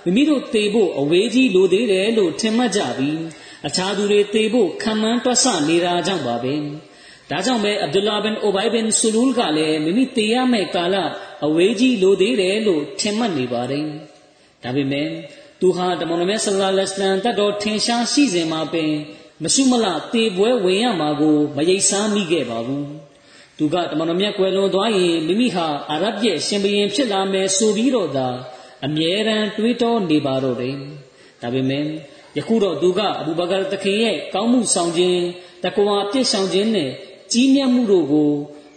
Speaker 2: မိမိတို့သေဖို့အဝေးကြီးလိုသေးတယ်လို့ထင်မှတ်ကြပြီးအခြားသူတွေသေဖို့ခံမှန်းတွက်ဆနေတာကြောင့်ပါပဲ။ဒါကြောင့်ပဲအဗ္ဒူလာဘင်အိုဘိုင်ဘင်ဆူလူကလည်းမိမိသေရမယ့်ကာလအဝေးကြီးလိုသေးတယ်လို့ထင်မှတ်နေပါတယ်။ဒါပေမဲ့သူဟာတမန်တော်မြတ်ဆလ္လာလဟ်အလိုင်းတတ်တော်ထင်ရှားရှိစဉ်မှာပင် မဆုမလတေပွဲဝင်ရမှာကိုမရိပ်စားမိခဲ့ပါဘူးသူကတမန်တော်မြတ်ကွယ်လွန်သွားရင်မိမိဟာအာရဗ်ရဲ့ရှင်ဘုရင်ဖြစ်လာမယ်ဆိုပြီးတော့သာအမြဲတမ်းတွေးတောနေပါတော့တယ်ဒါပေမဲ့ယခုတော့သူကအဘူဘကာသခင်ရဲ့ကောင်းမှုဆောင်ခြင်းတကွာပြည့်ဆောင်ခြင်းနဲ့ကြီးမြတ်မှုတို့ကို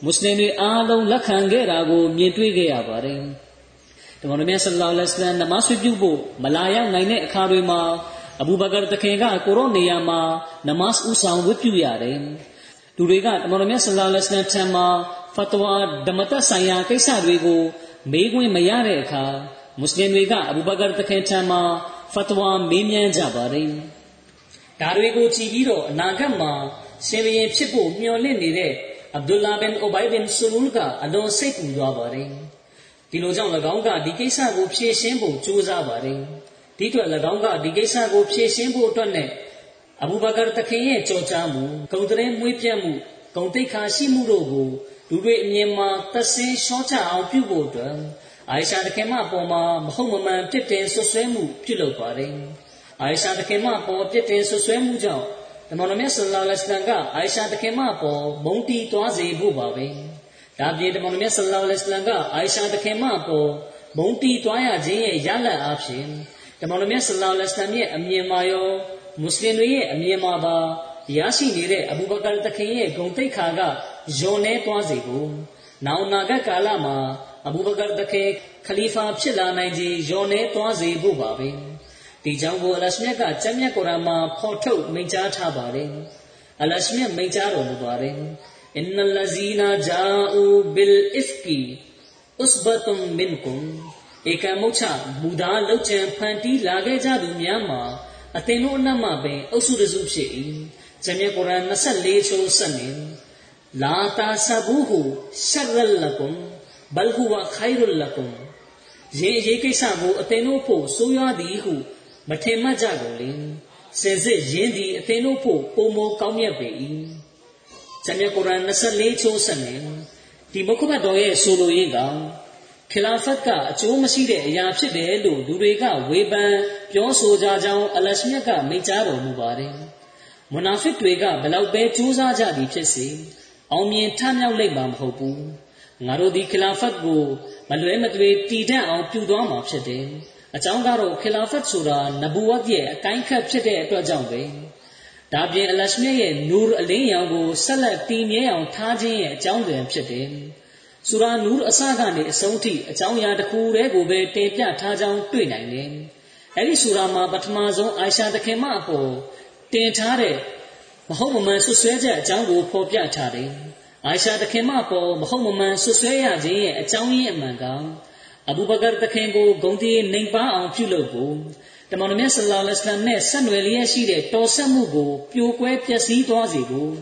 Speaker 2: မွတ်စလင်တွေအားလုံးလက်ခံခဲ့တာကိုမြင်တွေ့ခဲ့ရပါတယ်တမန်တော်မြတ်ဆလ္လာလဟ်အလိုင်းနမတ်ပြုဖို့မလာရောက်နိုင်တဲ့အခါတွေမှာ အဘူဘကာတခင်ကကိုရောနေရာမှာနမတ်ဥဆောင်ဝတ်ပြုရတယ်လူတွေကတမန်တော်မြတ်ဆလ္လာလဟ်အလိုင်းထံမှာဖတ်တဝါဓမ္မတဆိုင်ရာကိစ္စတွေကိုမေးခွန်းမရတဲ့အခါမွတ်စလင်တွေကအဘူဘကာတခင်ထံမှာဖတ်တဝါမေးမြန်းကြပါတယ်ဒါတွေကိုကြည့်ပြီးတော့အနာဂတ်မှာရှင်ဘုရင်ဖြစ်ဖို့မျှော်လင့်နေတဲ့အဗ္ဒူလာဘင်အိုဘိုင်ဘင်ဆူလူလ်ကအလွန်စိတ်ပူသွားပါတယ်ဒီလိုကြောင့်၎င်းကဒီကိစ္စကိုဖြေရှင်းဖို့ကြိုးစားပါတယ် ဒီအတွက်၎င်းကဒီကိစ္စကိုဖြေရှင်းဖို့အတွက်နဲ့အဘူဘကာတခင်ရဲ့ကြော်ကြားမှုဂုံတရင်မွေးပြတ်မှုဂုံတိတ်ခါရှိမှုတို့ကိုလူတွေအမြင်မှာသစင်းရှော့ချအောင်ပြုဖို့အတွက်အိုင်ရှာတခင်မအပေါ်မှာမဟုတ်မမှန်ပြစ်တင်ဆွဆွဲမှုပြုလုပ်ပါတယ်အိုင်ရှာတခင်မအပေါ်ပြစ်တင်ဆွဆွဲမှုကြောင့်ဓမ္မတော်မြတ်ဆလ္လာလဟ်အလိုင်းကအိုင်ရှာတခင်မအပေါ်မုန်းတီးသွားစေဖို့ပါပဲဒါပြင်ဓမ္မတော်မြတ်ဆလ္လာလဟ်အလိုင်းကအိုင်ရှာတခင်မအပေါ်မုန်းတီးသွားရခြင်းရဲ့ရလဒ်အဖြစ် တမန်တော်မြတ်ဆလ္လာလဟ်အလัยဟ်ရဲ့အမြင်မှာရောမွတ်စလင်တွေရဲ့အမြင်မှာပါရရှိနေတဲ့အဘူဘကာတခင်ရဲ့ဂုံတိတ်ခါကယွန်နေသွားစေကိုနောင်နာဂတ်ကာလမှာအဘူဘကာတခင်ခလီဖာဖြစ်လာနိုင်ခြင်းယွန်နေသွားစေဖို့ပါပဲဒီကြောင့်ကိုအလရှမြတ်ကကျမ်းမြတ်ကုရ်အာန်မှာဖော်ထုတ်မိန့်ကြားထားပါတယ်အလရှမြတ်မိန့်ကြားတော်မူပါတယ်အင်နလဇီနာဂျာအူဘီလ်အစ်ကီဥစဘတုမ်မင်ကွမ် ဧကမုတ်ချမူသားလောက်ကျန်ဖန်တီးလာခဲ့ကြသူများမှာအသင်တို့အနက်မှပင်အုပ်စုတစုဖြစ်၏ဂျမ်မြတ်ကုရ်အာန်24ချိုးဆက်နေလာတာဆဘူဟူရှရလလကွမ်ဘလ်ဟူဝခိုင်ရလလကွမ်ရေရေးကိစ္စကိုအသင်တို့ဖို့ဆိုးရွားသည်ဟုမထင်မှတ်ကြကုန်လေစင်စစ်ရင်းသည်အသင်တို့ဖို့ပုံမောကောင်းမြတ်ပေ၏ဂျမ်မြတ်ကုရ်အာန်24ချိုးဆက်နေဒီမုခဘတ်တော်ရဲ့ဆိုလိုရင်းက ခလာဖတ်ကအကျိုးမရှိတဲ့အရာဖြစ်တယ်လို့လူတွေကဝေဖန်ပြောဆိုကြကြောင်းအလရှမြတ်ကမိန့်ကြားတော်မူပါတယ်။မွနာဖစ်တွေကဘလောက်ပဲကြိုးစားကြသည်ဖြစ်စေအောင်မြင်ထမြောက်လိမ့်မှာမဟုတ်ဘူး။ငါတို့ဒီခလာဖတ်ကိုမလွဲမသွေတည်တတ်အောင်ပြုသွားမှာဖြစ်တယ်။အကြောင်းကတော့ခလာဖတ်ဆိုတာနဘူဝတ်ရဲ့အကိုင်းခတ်ဖြစ်တဲ့အတွက်ကြောင့်ပဲ။တဒါပြင်အလရှမြတ်ရဲ့နူရ်အလင်းရောင်ကိုဆက်လက်တည်မြဲအောင်ထားခြင်းရဲ့အကြောင်းတွင်ဖြစ်တယ်။ ဆူရာနူရ်အစကနေအဆုံးထိအကြောင်းအရာတစ်ခုတည်းကိုပဲတင်ပြထားကြောင်းတွေ့နိုင်တယ်။အဲဒီဆူရာမှာပထမဆုံးအာရှာသခင်မအပေါ်တင်ထားတဲ့မဟုတ်မမှန်ဆွဆွဲချက်အကြောင်းကိုဖော်ပြထားတယ်။အာရှာသခင်မပေါ်မဟုတ်မမှန်ဆွဆွဲရခြင်းရဲ့အကြောင်းရင်းအမှန်ကအဘူဘကာသခင်ကိုဂုံတီးနှိမ်ပါအောင်ပြုလုပ်ဖို့တမန်တော်မြတ်ဆလ္လာလဟ်အလัยဟိဝါစလမ်နဲ့ဆက်နွယ်လျက်ရှိတဲ့တော်ဆက်မှုကိုပြိုကွဲပျက်စီးသွားစေဖို့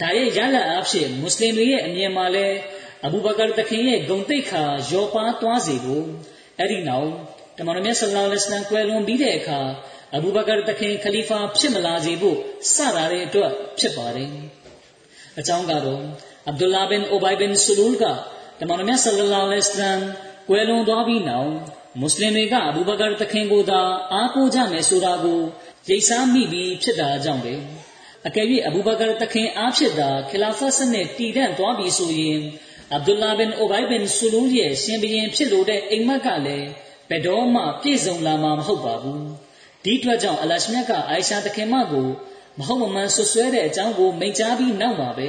Speaker 2: ဒါရဲ့ရလဒ်အဖြစ်မွတ်စလင်တွေရဲ့အမြင်မှာလည်း အဘူဘကာတခင်ရဲ့ဂုံတိတ်ခါရောပါသွားစေဖို့အဲ့ဒီနောက်တမန်တော်မြတ်ဆလ္လာလဟ်အလัยဟိဝါစလမ်ကွယ်လွန်ပြီးတဲ့အခါအဘူဘကာတခင်ခလီဖာဖြစ်မလာစေဖို့စတာတဲ့အတွက်ဖြစ်ပါတယ်အကြောင်းကတော့အဗ်ဒူလာဘင်အိုဘိုင်ဘင်ဆူလူလ်ကတမန်တော်မြတ်ဆလ္လာလဟ်အလัยဟိဝါစလမ်ကွယ်လွန်သွားပြီးနောက်မွတ်စလင်တွေကအဘူဘကာတခင်ကိုသာအားကိုးကြမယ်ဆိုတာကိုရိပ်စားမိပြီးဖြစ်တာကြောင့်ပဲအကယ်၍အဘူဘကာတခင်အားဖြစ်တာခလာဖတ်စနစ်တည်တံ့သွားပြီဆိုရင် အဗ်ဒူလာဘင်အိုဘိုင်ဘင်ဆူလူရဲ့ရှင်ဘရင်ဖြစ်လို့တဲ့အိမ်မက်ကလည်းဘယ်တော့မှပြည့်စုံလာမှာမဟုတ်ပါဘူးဒီအတွက်ကြောင့်အလရှမြတ်ကအိုင်ရှာတခင်မကိုမဟုတ်မမှန်ဆွဆွဲတဲ့အကြောင်းကိုမိန့်ကြားပြီးနောက်မှာပဲ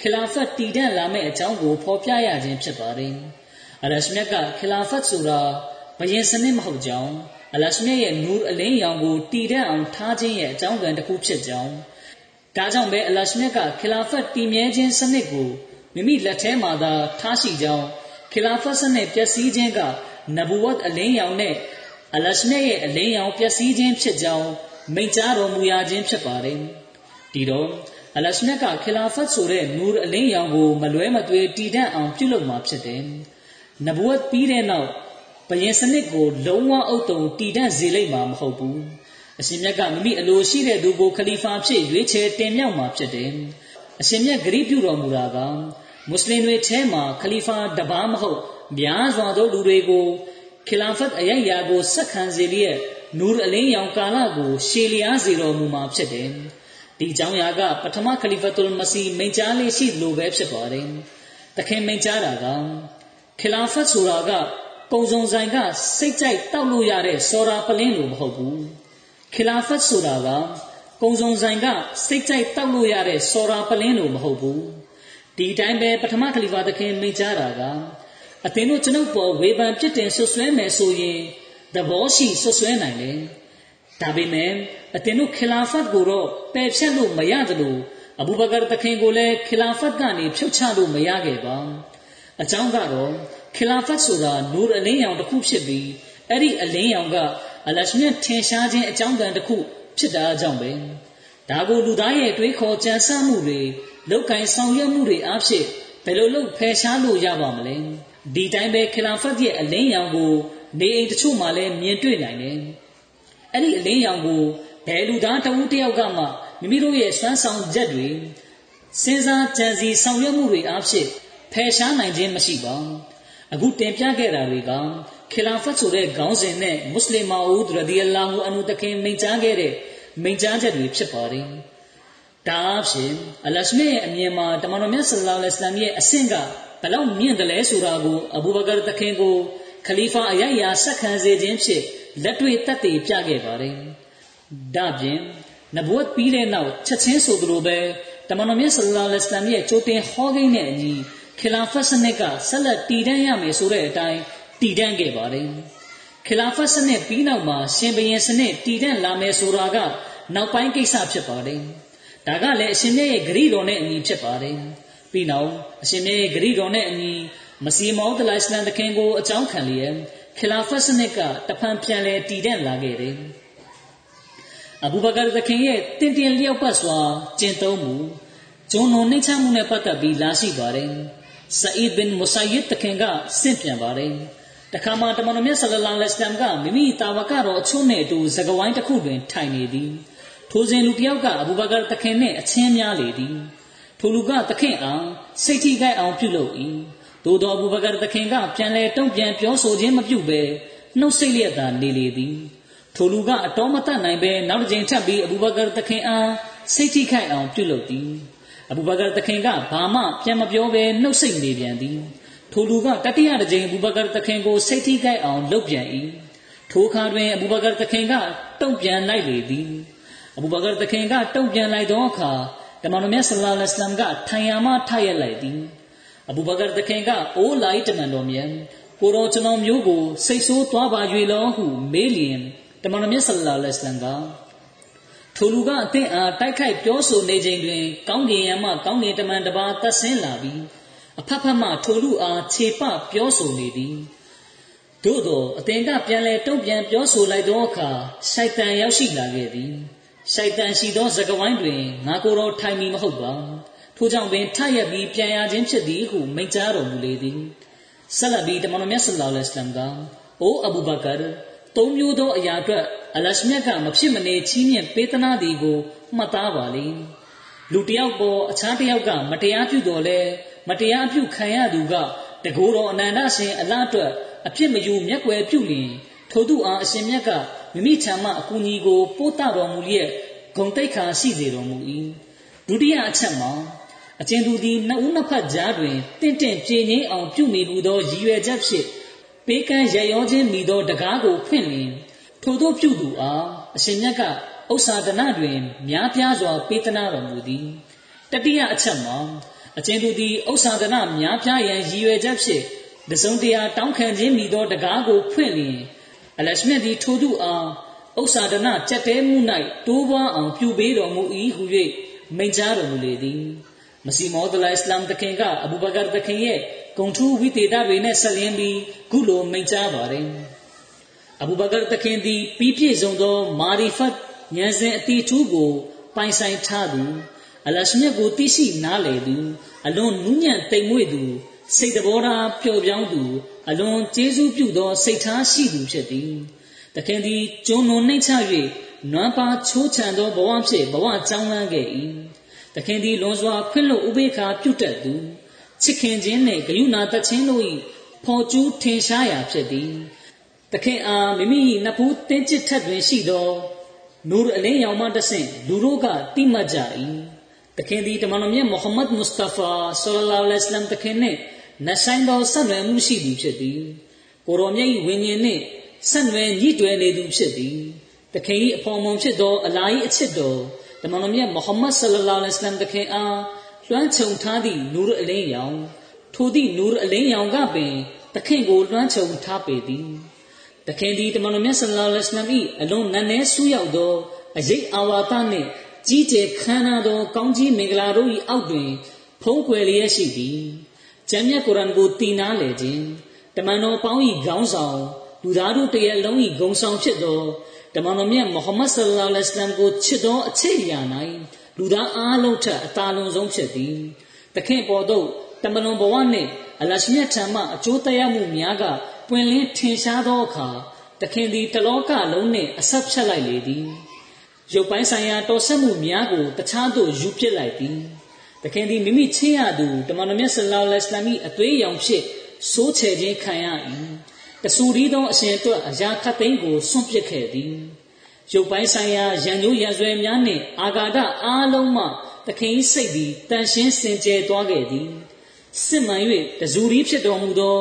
Speaker 2: ခလာဖတ်တည်တံ့လာမယ့်အကြောင်းကိုဖော်ပြရခြင်းဖြစ်ပါတယ်အလရှမြတ်ကခလာဖတ်ဆိုတာဘယင်စနစ်မဟုတ်ကြောင်းအလရှမြတ်ရဲ့နူးအလင်းရောင်ကိုတည်တဲ့အောင်ထားခြင်းရဲ့အကြောင်းကံတစ်ခုဖြစ်ကြောင်းဒါကြောင့်ပဲအလရှမြတ်ကခလာဖတ်တည်မြဲခြင်းစနစ်ကို မိမိလက်ထဲမှာသာထားရှိကြောင်းခလာဖတ်စနစ်ပျက်စီးခြင်းကနဘူဝတ်အလင်းရောင်နဲ့အလရှမြတ်ရဲ့အလင်းရောင်ပျက်စီးခြင်းဖြစ်ကြောင်းမိန့်ကြားတော်မူရခြင်းဖြစ်ပါတယ်ဒီတော့အလရှမြတ်ကခလာဖတ်ဆိုတဲ့နူးအလင်းရောင်ကိုမလွဲမသွေတည်တတ်အောင်ပြုလုပ်မှာဖြစ်တယ်နဘူဝတ်ပြီးတဲ့နောက်ဘယင်စနစ်ကိုလုံးဝအုပ်တုံတည်တံ့စေလိမ့်မှာမဟုတ်ဘူးအရှင်မြတ်ကမိမိအလိုရှိတဲ့သူကိုခလီဖာဖြစ်ရွေးချယ်တင်မြှောက်မှာဖြစ်တယ်အရှင်မြတ်ဂရိပြုတော်မူတာက မွတ်စလင်တွေထဲမှာခလီဖာတပါးမဟုတ်များစွာသောလူတွေကိုခီလာဖတ်အယိုက်ယာကိုဆက်ခံစေလျက်နူရ်အလင်းရောင်ကာလကိုရှေလျားစေတော်မူမှာဖြစ်တယ်ဒီကြောင့်ရာကပထမခလီဖတ်တုလ်မစီမိန့်ကြားလေးရှိလိုပဲဖြစ်ပါတယ်တခင်မိန့်ကြားတာကခီလာဖတ်ဆိုတာကပုံစုံဆိုင်ကစိတ်ကြိုက်တောက်လို့ရတဲ့စော်ရာပလင်းလိုမဟုတ်ဘူးခီလာဖတ်ဆိုတာကကုံစုံဆိုင်ကစိတ်ကြိုက်တောက်လို့ရတဲ့စော်ရာပလင်းလိုမဟုတ်ဘူး ဒီတိုင်းပဲပထမခလီဖာသခင်မိန့်ကြားတာကအသင်တို့ကျွန်ုပ်ပေါ်ဝေဖန်ပြစ်တင်ဆွဆွဲမယ်ဆိုရင်သဘောရှိဆွဆွဲနိုင်တယ်ဒါပေမဲ့အသင်တို့ခီလာဖတ်ကိုတော့ပယ်ဖြတ်လို့မရတယ်လို့အဘူဘကာသခင်ကိုလည်းခီလာဖတ်ကနေဖြုတ်ချလို့မရခဲ့ပါအကြောင်းကတော့ခီလာဖတ်ဆိုတာနူရ်အလင်းရောင်တစ်ခုဖြစ်ပြီးအဲ့ဒီအလင်းရောင်ကအလရှမြတ်ထင်ရှားခြင်းအကြောင်းတန်တစ်ခုဖြစ်တာကြောင့်ပဲဒါကိုလူသားရဲ့တွေးခေါ်ကြံစမှုတွေ လောက်ကင်ဆောင်ရွက်မှုတွေအဖြစ်ဘယ်လိုလုပ်ဖယ်ရှားလို့ရပါမလဲဒီတိုင်းပဲခီလာဖတ်ရဲ့အလင်းရောင်ကိုနေအိမ်တချို့မှလည်းမြင်တွေ့နိုင်တယ်အဲ့ဒီအလင်းရောင်ကိုဘယ်လူသားတဦးတယောက်ကမှမိမိတို့ရဲ့စွမ်းဆောင်ချက်တွေစဉ်းစားကြံစည်ဆောင်ရွက်မှုတွေအဖြစ်ဖယ်ရှားနိုင်ခြင်းမရှိပါအခုတင်ပြခဲ့တာတွေကခီလာဖတ်ဆိုတဲ့ခေါင်းစဉ်နဲ့မွတ်စလင်မာဦးရဒီအလာဟူအန်ဟူတခင်မိန့်ကြားခဲ့တဲ့မိန့်ကြားချက်တွေဖြစ်ပါတယ် ဒါအဖြစ်အလရှမေရဲ့အမြင်မှာတမန်တော်မြတ်ဆလ္လာလဟ်အလัยဟိဝါစလမ်ရဲ့အဆင့်ကဘလောက်မြင့်တယ်လဲဆိုတာကိုအဘူဘကာတခင်ကိုခလီဖာအယယာဆက်ခံစေခြင်းဖြင့်လက်တွေ့တတ်သိပြခဲ့ပါတယ်ဒါပြင်နဘဝတ်ပြီးတဲ့နောက်ချက်ချင်းဆိုသလိုပဲတမန်တော်မြတ်ဆလ္လာလဟ်အလัยဟိဝါစလမ်ရဲ့ကြိုတင်ဟောကိန်းနဲ့အညီခီလာဖတ်စနစ်ကဆက်လက်တည်တံ့ရမယ်ဆိုတဲ့အတိုင်းတည်တံ့ခဲ့ပါတယ်ခီလာဖတ်စနစ်ပြီးနောက်မှာရှင်ဘရင်စနစ်တည်တံ့လာမယ်ဆိုတာကနောက်ပိုင်းကိစ္စဖြစ်ပါတယ် ဒါကလည်းအရှင်မြတ်ရဲ့ဂရိတော်နဲ့အညီဖြစ်ပါတယ်ပြီးနောက်အရှင်မြတ်ရဲ့ဂရိတော်နဲ့အညီမစီမောဒလိုင်စလမ်တခင်ကိုအကြောင်းခံလျက်ခီလာဖတ်စနစ်ကတဖန်ပြန်လဲတည်တံ့လာခဲ့တယ်အဘူဘကာတခင်ရဲ့တင်တင်လျောက်ပတ်စွာကျင့်သုံးမှုဂျွန်နုံနှိမ့်ချမှုနဲ့ပတ်သက်ပြီးလာရှိပါတယ်ဆအီဒ်ဘင်မူဆာယစ်တခင်ကဆင့်ပြန်ပါတယ်တခါမှတမန်တော်မြတ်ဆလလာလဟ်အလัยဟ်ကမိမိတာဝကတော်အချို့နဲ့အတူစကဝိုင်းတစ်ခုတွင်ထိုင်နေသည် ထိုစဉ်လူတစ်ယောက်ကအဘူဘကာတခင်နှင့်အချင်းများလေသည်ထိုလူကတခင်အောင်စိတ်ထိခိုက်အောင်ပြုလုပ်၏သို့တော်အဘူဘကာတခင်ကပြန်လဲတုံ့ပြန်ပြောဆိုခြင်းမပြုဘဲနှုတ်ဆိတ်လျက်သာနေလေသည်ထိုလူကအတော်မတတ်နိုင်ဘဲနောက်တစ်ကြိမ်ထပ်ပြီးအဘူဘကာတခင်အားစိတ်ထိခိုက်အောင်ပြုလုပ်သည်အဘူဘကာတခင်ကဘာမှပြန်မပြောဘဲနှုတ်ဆက်နေပြန်သည်ထိုလူကတတိယတစ်ကြိမ်အဘူဘကာတခင်ကိုစိတ်ထိခိုက်အောင်လုပ်ပြန်၏ထိုအခါတွင်အဘူဘကာတခင်ကတုံ့ပြန်လိုက်လေသည် အဘူဘကာတခင်ကတုံ့ပြန်လိုက်သောအခါတမန်တော်မြတ်ဆလ္လာလဟ်အလัยဟိဝါစလမ်ကထိုင်ရမှထရက်လိုက်သည်အဘူဘကာတခင်ကအိုးလိုက်တမန်တော်မြတ်ကိုတော်ကျွန်တော်မျိုးကိုစိတ်ဆိုးသွားပါ၍လောဟုမေးလျင်တမန်တော်မြတ်ဆလ္လာလဟ်အလัยဟိဝါစလမ်ကထိုလူကအသင်အားတိုက်ခိုက်ပြောဆိုနေချိန်တွင် ကောင်းကင်ယံမှကောင်းကင်တမန်တစ်ပါးသက်ဆင်းလာပြီးအဖက်ဖက်မှထိုလူအားခြေပပြောဆိုနေသည်သို့သောအသင်ကပြန်လဲတုံ့ပြန်ပြောဆိုလိုက်သောအခါရှိုက်တန်ရောက်ရှိလာခဲ့သည် ရှိုက်တန်ရှိသောသကဝိုင်းတွင်ငါကိုယ်တော်ထိုင်မီမဟုတ်ပါထို့ကြောင့်ပင်ထရက်ပြီးပြန်ရခြင်းဖြစ်သည်ဟုမိန့်ကြားတော်မူလေသည်ဆက်လက်ပြီးတမန်တော်မြတ်ဆလ္လာလဟ်အလัยဟိဝါစလမ်ကအိုအဘူဘကာသုံးမျိုးသောအရာအတွက်အလရှမြတ်ကမဖြစ်မနေချီးမြှင့်ပေးသနာသည်ကိုမှတ်သားပါလေလူတယောက်ပေါ်အခြားတယောက်ကမတရားပြုတော်လဲမတရားပြုခံရသူကတကိုယ်တော်အနန္တရှင်အလားအတွက်အဖြစ်မယူမျက်ွယ်ပြုလျင်ထို့သူအားအရှင်မြတ်က မိမိထံမှအကူအညီကို ပို့တတော်မူလျက်ဂုံတိတ်ခါရှိစေတော်မူ၏ဒုတိယအချက်မှာအကျဉ်သူသည်နှစ်ဦးနှစ်ဖက်ကြားတွင်တင့်တင့်ကြည်ငြိမ်အောင်ပြုမိမှုသောရည်ရွယ်ချက်ဖြင့်ပေးကမ်းရရောခြင်းမိသောတကားကိုဖွင့်လျင်ထိုသောပြုသူအားအရှင်မြတ်ကဥစ္စာဒနာတွင်များပြားစွာပေးသနာတော်မူသည်တတိယအချက်မှာအကျဉ်သူသည်ဥစ္စာဒနာများပြားရန်ရည်ရွယ်ချက်ဖြင့်တစုံတရာတောင်းခံခြင်းမိသောတကားကိုဖွင့်လျင် အလရှမြတ်သည်ထိုသူအားဥစ္စာဒနာကြက်တဲမှု၌တိုးပွားအောင်ပြုပေးတော်မူ၏ဟု၍မိန့်ကြားတော်မူလေသည်မစီမောဒလာအစ္စလာမ်တခင်ကအဘူဘကာတခင်ရဲ့ဂုံထူးဝိသေသတွေနဲ့ဆက်လင်းပြီးခုလိုမိန့်ကြားပါတယ်အဘူဘကာတခင်သည်ပြီးပြည့်စုံသောမာရီဖတ်ဉာဏ်စဉ်အတိထူးကိုပိုင်ဆိုင်ထားသူအလရှမြတ်ကိုသိရှိနားလည်သူအလွန်နူးညံ့တိမ်မွေ့သူ စိတ်တဘောထားပျော်ပြောင်းသူအလွန်ကျေးဇူးပြုသောစိတ်ထားရှိသူဖြစ်သည်တခင်သည်ကျွန်းလွန်နှိမ့်ချ၍နွမ်းပါချိုးချံသောဘဝဖြင့်ဘဝကြောင်းလန်းခဲ့၏တခင်သည်လွန်စွာခွင့်လွတ်ဥပေက္ခပြုတတ်သူချစ်ခင်ခြင်းနှင့်ဂရုဏာတခြင်းတို့၏ဖော်ကျူးထင်ရှားရာဖြစ်သည်တခင်အားမိမိနှစ်ဖူးတင်းကျစ်ထက်တွင်ရှိသောနူရအလင်းရောင်မှတဆင့်လူတို့ကတိမှတ်ကြ၏တခင်သည်တမန်တော်မြတ်မုဟမ္မဒ်မုစတဖာဆလ္လာလဟ်အလိုင်းဝါဆလမ်တခင်နှင့် နဆိုင်သောဆက်နွယ်မှုရှိသူဖြစ်သည်ကိုရောမြတ်၏ဝိညာဉ်နှင့်ဆက်နွယ်ညှိတွယ်နေသူဖြစ်သည်တခင်၏အဖော်မွန်ဖြစ်သောအလာ၏အချစ်တော်တမန်တော်မြတ်မုဟမ္မဒ်ဆလ္လာလဟ်အလိုင်းဝါဆလမ်တခင်အားလွှမ်းခြုံထားသည့်နူရအလင်းရောင်ထိုသည့်နူရအလင်းရောင်ကပင်တခင်ကိုလွှမ်းခြုံထားပေသည်တခင်သည်တမန်တော်မြတ်ဆလ္လာလဟ်အလိုင်းဝါဆလမ်၏အလွန်နက်နဲဆူးရောက်သောအရေးအာဝါသနှင့်ကြီးကျယ်ခမ်းနားသောကောင်းကြီးမင်္ဂလာတို့၏အောက်တွင်ဖုံးကွယ်လျက်ရှိသည် ကျမ်းမြတ်ကုရ်အန်ကိုတည်နာလေခြင်းတမန်တော်ပေါင်း၏ခေါင်းဆောင်လူသားတို့တရဲ့လုံး၏ဂုံဆောင်ဖြစ်သောတမန်တော်မြတ်မုဟမ္မဒ်ဆလ္လာလဟ်အလိုင်းကိုချစ်သောအချစ်အရာ၌လူသားအားလုံးထက်အသာလွန်ဆုံးဖြစ်သည်တခင်ပေါ်သို့တမလွန်ဘဝနှင့်အလရှမြတ်ထံမှအကျိုးတရားမှုများကပွင့်လင်းထင်ရှားသောအခါတခင်သည်တလောကလုံးနှင့်အဆက်ဖြတ်လိုက်လေသည်ရုပ်ပိုင်းဆိုင်ရာတော်ဆက်မှုများကိုတခြားသို့ယူပစ်လိုက်သည် တခင်သည်မိမိချင်းရသူတမန်တော်မြတ်ဆလ္လာလဟ်အလိုင်းအသွေးရောင်ဖြစ်စိုးချယ်ခြင်းခံရ၏တဆူရီသောအရှင်အတွက်အရာခတ်သိမ်းကိုစွန့်ပစ်ခဲ့သည်ရုပ်ပိုင်းဆိုင်ရာရန်ညိုးရံဆွဲများနှင့်အာဂါဒအားလုံးမှသခင်စိတ်သည်တန်ရှင်းစင်ကြယ်သွားခဲ့သည်စစ်မှန်၍တဇူရီဖြစ်တော်မူသော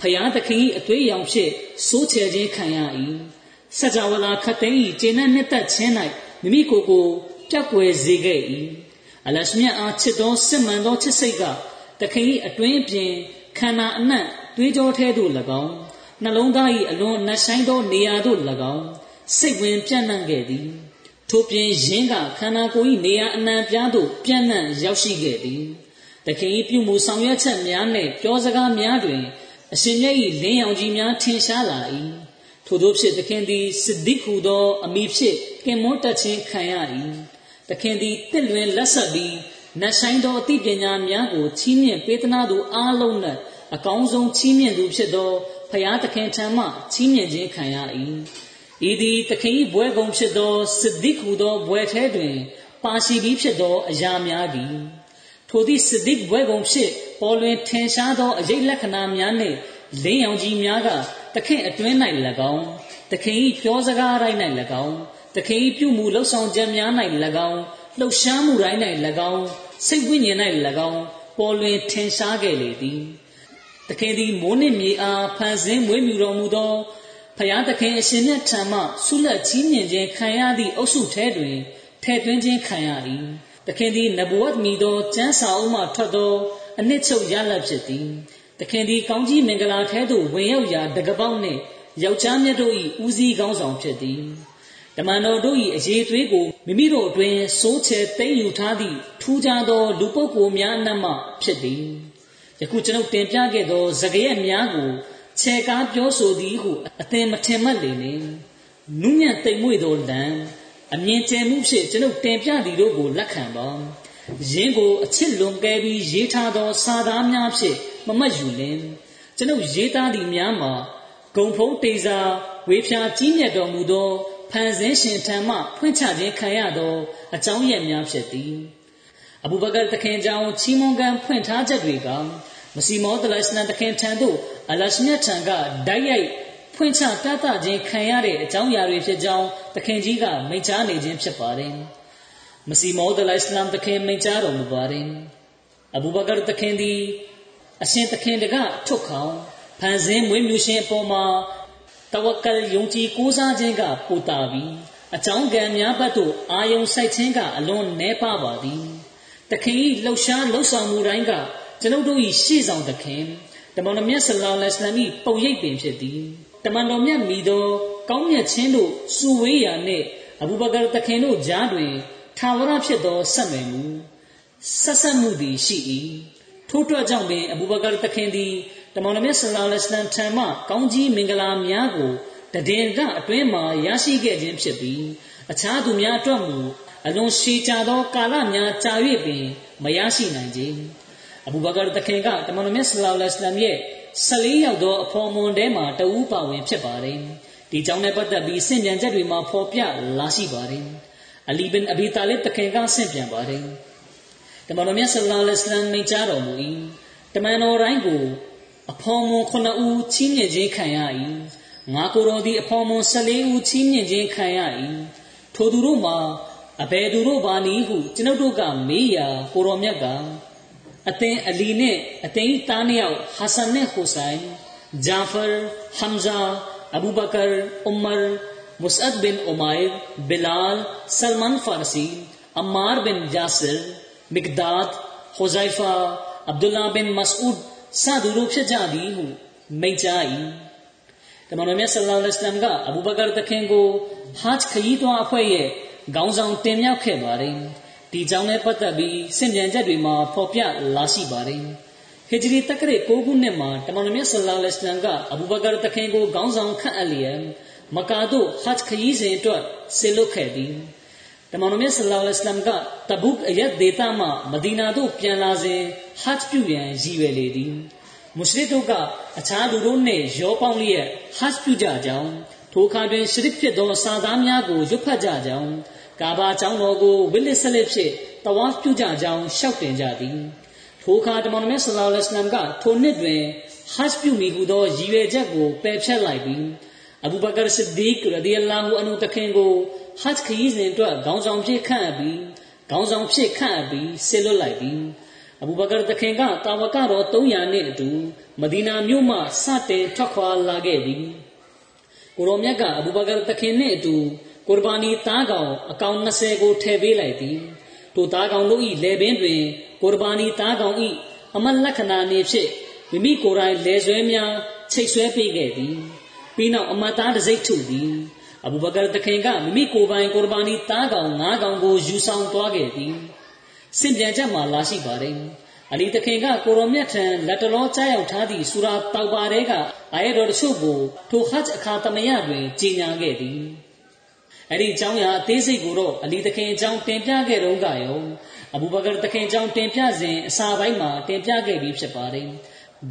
Speaker 2: ဖယားသခင်၏အသွေးရောင်ဖြင့်စိုးချယ်ခြင်းခံရ၏စကြဝဠာခတ်သိမ်း၏ကျင့်တဲ့နှစ်သက်ခြင်း၌မိမိကိုယ်ကိုပြတ်ွယ်စေခဲ့၏ အလရှမြတ်အားချစ်သောစစ်မှန်သောချစ်စိတ်ကသခင်၏အတွင်းပြင်ခန္ဓာအနှံ့သွေးကြောထဲသို့၎င်းနှလုံးသား၏အလွန်နှဆိုင်သောနေရာသို့၎င်းစိတ်ဝင်ပြန့်နှံ့ခဲ့သည်ထို့ပြင်ယင်းကခန္ဓာကိုယ်၏နေရာအနှံပြားသို့ပြန့်နှံ့ရောက်ရှိခဲ့သည်တခင်၏ပြုမှုဆောင်ရွက်ချက်များနှင့်ပြောစကားများတွင်အရှင်မြတ်၏လင်းရောင်ကြီးများထင်ရှားလာ၏ထို့သောဖြင့်တခင်သည်စစ်ဒိခုသောအမိဖြင့်ကင်မွန်းတက်ခြင်းခံရ၏ တခင်သည်တစ်လွင်လက်ဆက်ပြီးနတ်ဆိုင်သောအသိပညာများကိုချီးမြှင့်ပေးသနာသူအားလုံး၌အကောင်းဆုံးချီးမြှင့်သူဖြစ်သောဖရာသခင်ထံမှချီးမြှင့်ခြင်းခံရ၏ဤသည်သခင်၏ဘွဲကုံဖြစ်သောစစ်ဒိခုသောဘွဲထဲတွင် ပါရှိပြီးဖြစ်သောအရာများသည်ထိုသည့်စစ်ဒိဘွဲကုံဖြစ်ပေါ်လွင်ထင်ရှားသောအရေးလက္ခဏာများနှင့်လင်းရောင်ကြီးများကသခင်အတွင်း၌၎င်းသခင်၏ပြောစကားတိုင်း၌၎င်း သခင်၏ပြုမှုလှုပ်ဆောင်ချက်များ၌၎င်းလှုပ်ရှားမှုတိုင်း၌၎င်းစိတ်ဝိညာဉ်၌၎င်းပေါ်လွင်ထင်ရှားခဲ့လေသည်သခင်သည်မိုးနှင့်မြေအားဖန်ဆင်းမွေးမြူတော်မူသောဖယားသခင်အရှင်မြတ်ထံမှဆုလက်ချီးမြှင့်ခြင်းခံရသည့်အုပ်စုထဲတွင်ထထဲ့သွင်းခြင်းခံရ၏သခင်သည်နဘဝတ်မီသောကျမ်းစာအုပ်မှထွက်သောအနှစ်ချုပ်ရလတ်ဖြစ်သည်သခင်သည်ကောင်းကြီးမင်္ဂလာထဲသို့ဝင်ရောက်ရာတကပေါက်နှင့်ယောက်ျားမြတ်တို့၏ဦးစီးကောင်းဆောင်ဖြစ်သည် တမန်တော်တို့၏အရေးသွေးကိုမိမိတို့အတွင်စိုးချဲသိမ့်ယူထားသည့်ထူးခြားသော လူပုဂ္ဂိုလ်များအနက်မှဖြစ်သည်ယခုကျွန်ုပ်တင်ပြခဲ့သောဇဂရက်များကိုခြေကားပြောဆိုသည်ဟုအသင်မထင်မှတ်လေနှင့်နုညံ့တိမ်မွေ့သောလံအမြင်ကျယ်မှုဖြင့်ကျွန်ုပ်တင်ပြသည်တို့ကိုလက်ခံပါယင်းကိုအချစ်လွန်ကဲပြီးရေးထားသော စာသားများဖြင့်မမတ်ယူလင်ကျွန်ုပ်ရေးသားသည့်များမှာဂုံဖုံးတေစာဝေဖြာကြီးမြတ်တော်မူသော ဖန်ဆင်းရှင်ထံမှဖွင့်ချခြင်းခံရသောအကြောင်းရများဖြစ်သည်အဘူဘကာတခင်ကြောင့်ချီးမွမ်းကံဖွင့်ထားချက်တွေကမစီမောဒလရှနတခင်ထံသို့အလရှမြတ်ထံကဓာတ်ရိုက်ဖွင့်ချတတ်တာခြင်းခံရတဲ့အကြောင်းအရာတွေဖြစ်ကြောင်းတခင်ကြီးကမိန့်ကြားနေခြင်းဖြစ်ပါတယ်မစီမောဒလရှနတခင်မိန့်ကြားတော်မူပါတယ်အဘူဘကာတခင်သည်အရှင်တခင်တကထုတ်ခေါင်ဖန်ဆင်းမွေးမြူရှင်အပေါ်မှာ တဝကလ်ယုံကြည်ကိုးစားခြင်းကပူတာပြီးအကြောင်းကံများဘက်သို့အာယုံစိုက်ခြင်းကအလွန်နှဲပါပါသည်တခင်၏လှုပ်ရှားလှုပ်ဆောင်မှုတိုင်းကကျွန်ုပ်တို့၏ရှေ့ဆောင်သခင်တမန်တော်မြတ်ဆလောလ္လဟ်အလိုင်း၏ပုံရိပ်ပင်ဖြစ်သည်တမန်တော်မြတ်မိသောကောင်းမြတ်ခြင်းတို့စူဝေးရာနှင့်အဘူဘကာသခင်တို့ကြားတွင်ထာဝရဖြစ်သောဆက်မယ်မူဆက်ဆက်မှုသည်ရှိ၏ထို့အတွက်ကြောင့်ပင်အဘူဘကာသခင်သည် တမန်တော်မြတ်ဆလောလ္လဟ်အလိုင်းထံမှကောင်းကြီးမင်္ဂလာများကိုတည်င်ကအတွင်းမှာရရှိခဲ့ခြင်းဖြစ်ပြီးအခြားသူများအတွက်မူအလွန်ရှည်ကြာသောကာလများကြာ၍ပင်မရရှိနိုင်ကြအဘူဘကာတခင်ကတမန်တော်မြတ်ဆလောလ္လဟ်အလัยဟ်ရဲ့14ယောက်သောအဖော်မွန်ထဲမှာတဦးပါဝင်ဖြစ်ပါတယ်ဒီကြောင့်လည်းပတ်သက်ပြီးစင့်ပြန်ချက်တွေမှာဖော်ပြလာရှိပါတယ်အလီဘင်အဘီတာလစ်တခင်ကစင့်ပြန်ပါတယ်တမန်တော်မြတ်ဆလောလ္လဟ်အလัยဟ်မိန့်ကြားတော်မူ၏တမန်တော်တိုင်းကို အဖော်မွန်ခုနှစ်ဦးချီးမြှင့်ခြင်းခံရ၏ငါကိုယ်တော်သည်အဖော်မွန်14ဦးချီးမြှင့်ခြင်းခံရ၏ထိုသူတို့မှာအဘယ်သူတို့ပါနည်းဟုကျွန်ုပ်တို့ကမေးရာကိုတော်မြတ်ကအသင်အလီနဲ့အသင်သားနှစ်ယောက်ဟာဆန်နဲ့ဟူဆိုင်ဂျာဖာဟမ်ဇာအဘူဘကာဥမာမုစအဒ်ဘင်ဥမိုင်ဘီလာလ်ဆလမန်ဖာရစီအမာဘင်ဂျာဆယ်မ စ်ဒါဒ်ဟူဇိုင်ဖာအဗ်ဒူလာဘင်မစအူဒ်စသူတို့ဖြစ်ကြသည်ဟုမိန့်ကြား၏တမန်တော်မြတ်ဆလ္လာလဟ်အလัยဟ်ကအဘူဘကာတခင်ကိုဟတ်ခရီးသွားအဖွဲ့ရဲ့ခေါင်းဆောင်တင်မြောက်ခဲ့ပါတယ်ဒီကြောင့်လည်းပတ်သက်ပြီးစင်ပြန်ချက်တွေမှာဖော်ပြလာရှိပါတယ်ဟီဂျရီတက္ကရာ9ခုနှစ်မှာတမန်တော်မြတ်ဆလ္လာလဟ်အလัยဟ်ကအဘူဘကာတခင်ကိုခေါင်းဆောင်ခန့်အပ်လျက်မကာတို့ဟတ်ခရီးစဉ်အတွက်ဆေလွတ်ခဲ့သည် တမန်တော်မြတ်ဆလ္လာလဟ်အလัยဟ်ကတဘုတ်အယက်ဒေသမမဒီနာသို့ပြန်လာစဉ်ဟတ်ပြုရန်ရည်ရွယ်လေသည်မွတ်စလစ်တို့ကအခြားလူတို့နှင့်ရောပေါင်းလျက်ဟတ်ပြုကြကြောင်းထိုအခါတွင်ရှရစ်ဖြစ်သောစာသားများကိုရွတ်ဖတ်ကြကြောင်းကာဘာကျောင်းတော်ကိုဝိလစ်ဆလစ်ဖြင့်တဝါပြုကြကြောင်းရှောက်တင်ကြသည်ထိုအခါတမန်တော်မြတ်ဆလောလ္လဟ်အလိုင်းကထိုနှစ်တွင်ဟတ်ပြုမိဟုသောရည်ရွယ်ချက်ကိုပယ်ဖျက်လိုက်ပြီးအဘူဘကာဆစ်ဒီကရဒီအလာဟူအန်ဟူတခင်ကို ဟတ်ခရီးစဉ်အတွက်ခေါင်းဆောင်ဖြစ်ခန့်အပ်ပြီးခေါင်းဆောင်ဖြစ်ခန့်အပ်ပြီးဆေလွတ်လိုက်ပြီးအဘူဘကာတခင်ကတာဝကတော်300နှစ်အတူမဒီနာမြို့မှစတင်ထွက်ခွာလာခဲ့သည်ကိုရောမြတ်ကအဘူဘကာတခင်နှင့်အတူကုရ်ဘာနီသားကောင်အကောင်20ကိုထည့်ပေးလိုက်သည်ထိုသားကောင်တို့၏လေပင်တွင်ကုရ်ဘာနီသားကောင်၏အမတ်လက္ခဏာနေဖြင့်မိမိကိုယ်တိုင်လေဆွဲများချိတ်ဆွဲပေးခဲ့သည်ပြီးနောက်အမတ်သားတစ်စိတ်ထုသည် အဘူဘကာတခင်ကမိမိကိုယ်ပိုင်ကုရ်ဘာနီသားကောင်9ကောင်ကိုယူဆောင်သွားခဲ့သည်စင်ပြန်ချက်မှာလာရှိပါတယ်အလီတခင်ကကိုရောမြတ်ထံလက်တလောကြားရောက်ထားသည့်ဆူရာတောက်ပါတဲကအာရတော်တချို့ကိုထိုဟတ်အခါသမယတွင်ကြီးညာခဲ့သည်အဲ့ဒီအကြောင်းအရာအသေးစိတ်ကိုတော့အလီတခင်အကြောင်းတင်ပြခဲ့တော့ကရောအဘူဘကာတခင်အကြောင်းတင်ပြစဉ်အစာပိုင်းမှာတင်ပြခဲ့ပြီးဖြစ်ပါတယ်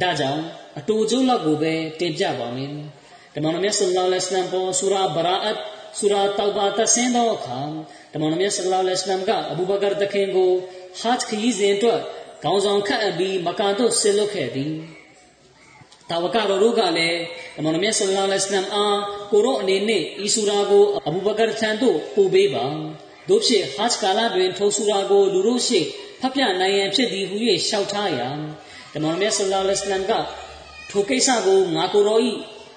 Speaker 2: ဒါကြောင့်အတူကျုံးလောက်ကိုပဲတင်ပြပါမယ် တမန်တော်မြတ်ဆလ္လာလဟ်အလိုင်းပေါ်ဆူရာဘရာအတ်ဆူရာတောဘာတဆင်းသောအခါတမန်တော်မြတ်ဆလ္လာလဟ်အလိုင်းကအဘူဘကာတခင်ကိုဟတ်ခရီးစဉ်အတွက်ခေါင်းဆောင်ခတ်အပ်ပြီးမကာတို့ဆစ်လွတ်ခဲ့သည်တာဝကတော်တို့ကလည်းအမှန်မြတ်ဆလ္လာလဟ်အလัยဟ်အားကိုရောအနေနဲ့ဤဆူရာကိုအဘူဘကာထံသို့ပို့ပေးပါတို့ဖြစ်ဟတ်ကာလာတွင်ထိုဆူရာကိုလူတို့ရှိဖတ်ပြနိုင်ရန်ဖြစ်သည်ဟု၍ရှောက်ထားရာအမှန်မြတ်ဆလ္လာလဟ်အလัยဟ်ကထိုကိစ္စကိုငါကိုရောဤ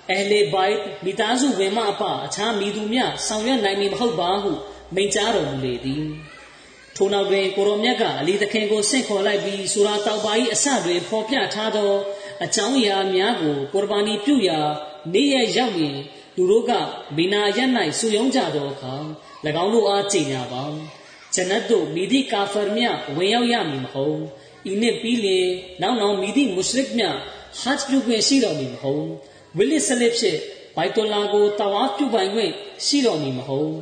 Speaker 2: အဟလေဘိုက်မိသားစုဝင်မအပအခြားမိသူများဆောင်ရွက်နိုင်မည်မဟုတ်ပါဟုမိန့်ကြားတော်မူလေသည်ထို့နောက်တွင်ကိုရောမြတ်ကအလီသခင်ကိုဆင့်ခေါ်လိုက်ပြီးဆူရာတောက်ပါ၏အစတွင်ဖော်ပြထားသောအကြောင်းအရာများကိုကုရ်ဘာနီပြုရာနေ့ရက်ရောက်ရင်လူတို့ကမီနာရက်၌စုယုံကြသောအခါ၎င်းတို့အားကြည်ညာပါဂျနတ်တို့မိသည့်ကာဖာမြဝင်ရောက်ရမည်မဟုတ်ဤနှစ်ပြီးလျင်နောက်နောက်မိသည့်မုရှရစ်မြဟတ်ပြုခွင့်ရှိတော်မူမဟုတ် ဝိလစ်ဆလစ်ဖြစ်ဘိုက်တိုလာကိုတဝါပြုပိုင်ခွင့်ရှိတော်မူမဟုတ်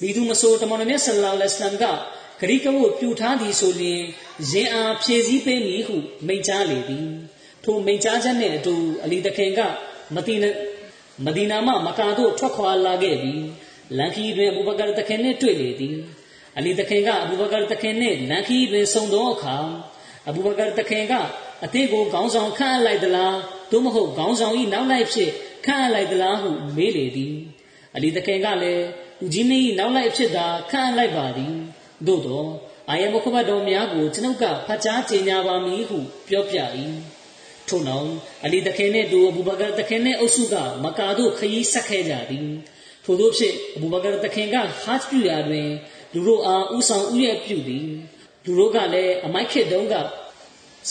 Speaker 2: မိသူမဆိုတမန်တော်မြတ်ဆလ္လာလဟ်အလัยဟိဝါစလမ်ကဂရိကဝတ်ပြုထားသည်ဆိုလျင်ရင်အားဖြည့်စည်းပေးမည်ဟုမိန့်ကြားလေသည်ထိုမိန့်ကြားချက်နှင့်အတူအလီတခင်ကမဒီနာမဒီနာမှမကာသို့ထွက်ခွာလာခဲ့ပြီးလန်ခီတွင်အဘူဘကာတခင်နှင့်တွေ့လေသည်အလီတခင်ကအဘူဘကာတခင်နှင့်လန်ခီတွင်ဆုံသောအခါအဘူဘကာတခင်ကအသည့်ကိုခေါင်းဆောင်ခန့်အပ်လိုက်သလား သို့မဟုတ်ခေါင်းဆောင်၏နောက်လိုက်ဖြစ်ခန့်အပ်လိုက်သလားဟုမေးလေသည်အလီတခင်ကလည်းဦးကြီးမင်း၏နောက်လိုက်ဖြစ်သာခန့်အပ်လိုက်ပါသည်သို့သောအာယမုခဘတ်တော်များကိုကျွန်ုပ်ကဖတ်ကြားကြေညာပါမည်ဟုပြောပြ၏ထို့နောက်အလီတခင်နှင့်တူအဘူဘကာတခင်နှင့်အုပ်စုကမကာတို့ခရီးဆက်ခဲ့ကြသည်ထို့သောဖြင့်အဘူဘကာတခင်ကဟာဂျ်ပြုရာတွင်လူတို့အားဥဆောင်ဥရဲ့ပြုသည်လူတို့ကလည်းအမိုက်ခေတုံးက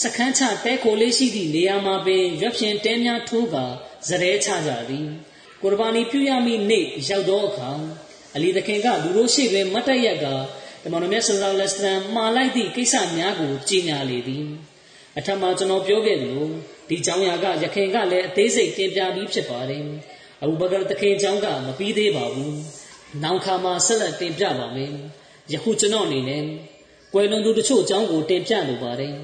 Speaker 2: စခန်းချတဲခိုလေးရှိသည့်နေရာမှာပင်ရွက်ဖြင့်တဲများထိုးကာဇရဲချကြသည်ကုရ်ဘာနီပြုရမည့်နေ့ရောက်သောအခါအလီတခင်ကလူတို့ရှိတွင်မတ်တရက်ကတမန်တော်မြတ်ဆလ္လာလဟ်အလိုင်းမှာလိုက်သည့်ကိစ္စများကိုကြီးညာလေသည်အထက်မှာကျွန်တော်ပြောခဲ့သလိုဒီကြောင်းရာကယခင်ကလည်းအသေးစိတ်တင်ပြပြီးဖြစ်ပါတယ်အဘူဘကာတခင်ကြောင်းကမပြီးသေးပါဘူးနောက်ခါမှာဆက်လက်တင်ပြပါမယ်ယခုကျွန်တော်အနေနဲ့ကွယ်လွန်သူတချို့အကြောင်းကိုတင်ပြလိုပါတယ်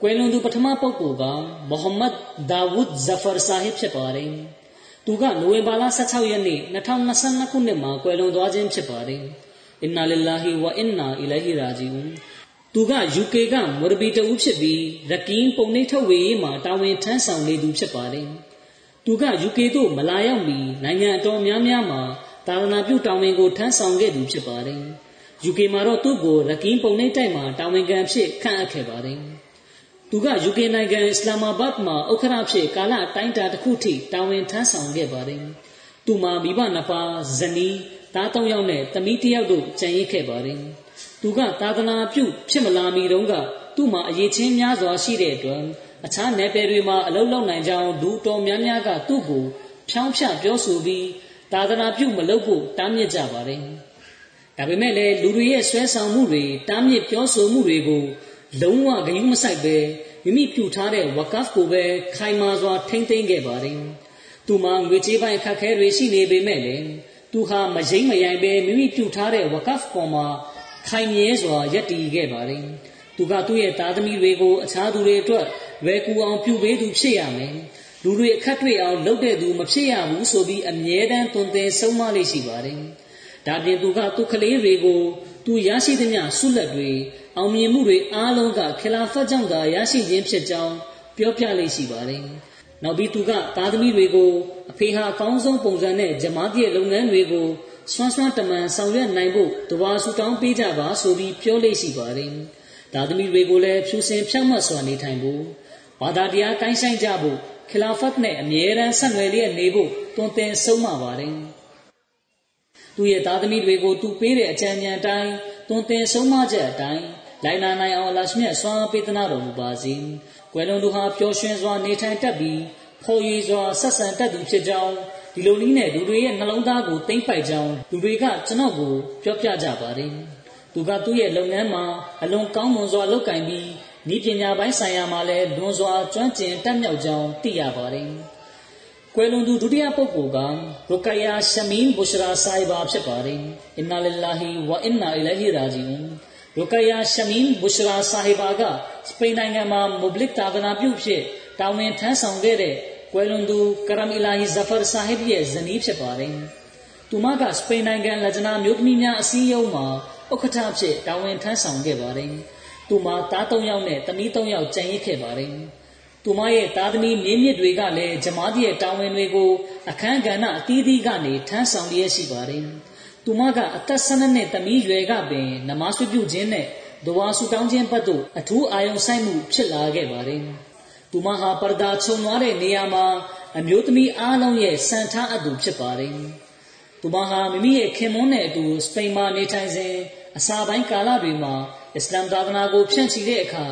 Speaker 2: ကွယ်လွန်သူပထမပုဂ္ဂိုလ်ကမိုဟမ္မဒ်ဒါဝုဒ်ဇဖာဆာဟစ်ဖြစ်ပါတယ်သူကနိုဝင်ဘာလ16ရက်နေ့2022ခုနှစ်မှာကွယ်လွန်သွားခြင်းဖြစ်ပါတယ်အင်နာလ illah ဝအင်နာအီလိုင်ဟီရာဂျီအွန်သူက UK ကမော်ရဘီတဦးဖြစ်ပြီးရကင်းပုံနှိပ်ထုတ်ဝေရေးမှာတာဝန်ထမ်းဆောင်နေသူဖြစ်ပါတယ်သူက UK သို့မလာရောက်မီနိုင်ငံအတော်များများမှာတာဝနာပြုတာဝန်ကိုထမ်းဆောင်ခဲ့သူဖြစ်ပါတယ် UK မှာတော့သူ့ကိုရကင်းပုံနှိပ်တိုက်မှာတာဝန်ခံဖြစ်ခန့်အပ်ခဲ့ပါတယ် သူက UK နိုင်ငံအစ္စလာမာဘတ်မှာဥက္ကဋ္ဌဖြစ်ကာလအတိုင်းအတာတစ်ခုထိတာဝန်ထမ်းဆောင်ခဲ့ပါတယ်သူမှာမိဘနှစ်ပါးဇနီးသား၃ယောက်နဲ့သမီးတစ်ယောက်တို့ကြံရစ်ခဲ့ပါတယ်သူကသာသနာပြုဖြစ်မလာမီတုန်းကသူ့မှာအရေးချင်းများစွာရှိတဲ့အတွက်အခြားနယ်ပယ်တွေမှာအလုပ်လုပ်နိုင်ကြောင်းဒူတော်များများကသူ့ကိုဖြောင်းဖြပြောဆိုပြီးသာသနာပြုမလုပ်ဖို့တားမြစ်ကြပါတယ်ဒါပေမဲ့လည်းလူတွေရဲ့ဆွဲဆောင်မှုတွေတားမြစ်ပြောဆိုမှုတွေကို လုံးဝဂရုမစိုက်ပဲမိမိပြုထားတဲ့ဝကဖ်ကိုပဲခိုင်မာစွာထိမ့်သိမ်းခဲ့ပါတယ်။သူမှာငွေကြေးပိုင်းအခက်အခဲတွေရှိနေပေမဲ့လည်းသူဟာမယိမ့်မယိုင်ပဲမိမိပြုထားတဲ့ဝကဖ်ပေါ်မှာခိုင်မြဲစွာယက်တည်ခဲ့ပါတယ်။သူကသူ့ရဲ့သားသမီးတွေကိုအခြားသူတွေအတွက်လွယ်ကူအောင်ပြုပေးသူဖြစ်ရမယ်။လူတွေအခက်တွေ့အောင်လုပ်တဲ့သူမဖြစ်ရဘူးဆိုပြီးအမြဲတမ်းသွန်သင်ဆုံးမလေးရှိပါတယ်။ဒါပြင်သူကသူ့ကလေးတွေကိုသူရရှိသမျှဆုလက်တွေ အောင်မြင်မှုတွေအားလုံးကခလာဖတ်ကြောင့်သာရရှိခြင်းဖြစ်ကြောင်းပြောပြလေးရှိပါတယ်။နောက်ပြီးသူကသားသမီးတွေကိုအဖေဟာအကောင်းဆုံးပုံစံနဲ့ဂျမားရဲ့လုပ်ငန်းတွေကိုစွမ်းစွမ်းတမန်ဆောင်ရွက်နိုင်ဖို့တဝါဆူတောင်းပေးကြပါဆိုပြီးပြောလေးရှိပါတယ်။သားသမီးတွေကိုလည်းဖြူစင်ဖြောင့်မတ်စွာနေထိုင်ဖို့ဘာသာတရားကိုင်းဆိုင်ကြဖို့ခလာဖတ်နဲ့အမြဲတမ်းဆက်နွယ်လျက်နေဖို့တွင်တင်ဆုံးမပါတယ်။သူရဲ့သားသမီးတွေကိုသူပေးတဲ့အကြံဉာဏ်အတိုင်းတွင်တင်ဆုံးမချက်အတိုင်း လိုက်နာနိုင်အောင်အလရှမြတ်ဆွမ်းပေးသနာတော်မူပါစေ။ကွယ်လွန်သူဟာပျော်ရွှင်စွာနေထိုင်တတ်ပြီးဖော်ရည်စွာဆက်ဆံတတ်သူဖြစ်ကြောင်းဒီလိုနည်းနဲ့လူတွေရဲ့နှလုံးသားကိုသိမ့်ပိုက်ကြောင်းလူတွေကကျွန်တော်ကိုပြောပြကြပါတယ်။သူကသူ့ရဲ့လုပ်ငန်းမှာအလွန်ကောင်းမွန်စွာလုပ်ကင်ပြီးဤပညာပိုင်းဆိုင်ရာမှာလည်းလွန်စွာကျွမ်းကျင်တတ်မြောက်ကြောင်းသိရပါတယ်။ကွယ်လွန်သူဒုတိယပုဂ္ဂိုလ်ကရုကယာရှမင်းဘူရှရာဆိုင်ဘာဖြစ်ပါတယ်။အင်နာလ illah ဝအင်နာအီလိုင်ဟီရာဂျီအွန် ရုကယာရှမင်းဘူရှရာဆာဟီဘာကစပိန်နိုင်ငံမှာမုဘလစ်တာဝနာပြုဖြစ်တာဝန်ထမ်းဆောင်ခဲ့တဲ့ကွယ်လွန်သူကရမ်အီလာဟီဇဖာဆာဟစ်ရဲ့ဇနီးဖြစ်ပါတယ်။သူမကစပိန်နိုင်ငံလဂျနာမြို့သမီးများအစည်းအရုံးမှာဥက္ကဋ္ဌဖြစ်တာဝန်ထမ်းဆောင်ခဲ့ပါတယ်။သူမသား၃ယောက်နဲ့သမီး၃ယောက်ကျန်ရစ်ခဲ့ပါတယ်။သူမရဲ့သားသမီးမြင့်မြင့်တွေကလည်းဂျမားရဲ့တာဝန်တွေကိုအခမ်းကဏ္ဍအသီးသီးကနေထမ်းဆောင်ရရှိပါတယ်။ သူမကအသက်၁၂နှစ်သမီးရွယ်ကပင်နမဆွပြုခြင်းနဲ့ဒဝါဆူတောင်းခြင်းဘက်သို့အထူးအာရုံစိုက်မှုဖြစ်လာခဲ့ပါတယ်။သူမဟာပရဒါခြုံသွားတဲ့နေရာမှာအမျိုးသမီးအားလုံးရဲ့စံထားအပ်သူဖြစ်ပါတယ်သူမဟာမိမိရဲ့ခင်မွန်းနဲ့အတူစပိန်မှာနေထိုင်စဉ်အစာပိုင်းကာလတွေမှာအစ္စလာမ်သာသနာကိုဖြန့်ချီတဲ့အခါ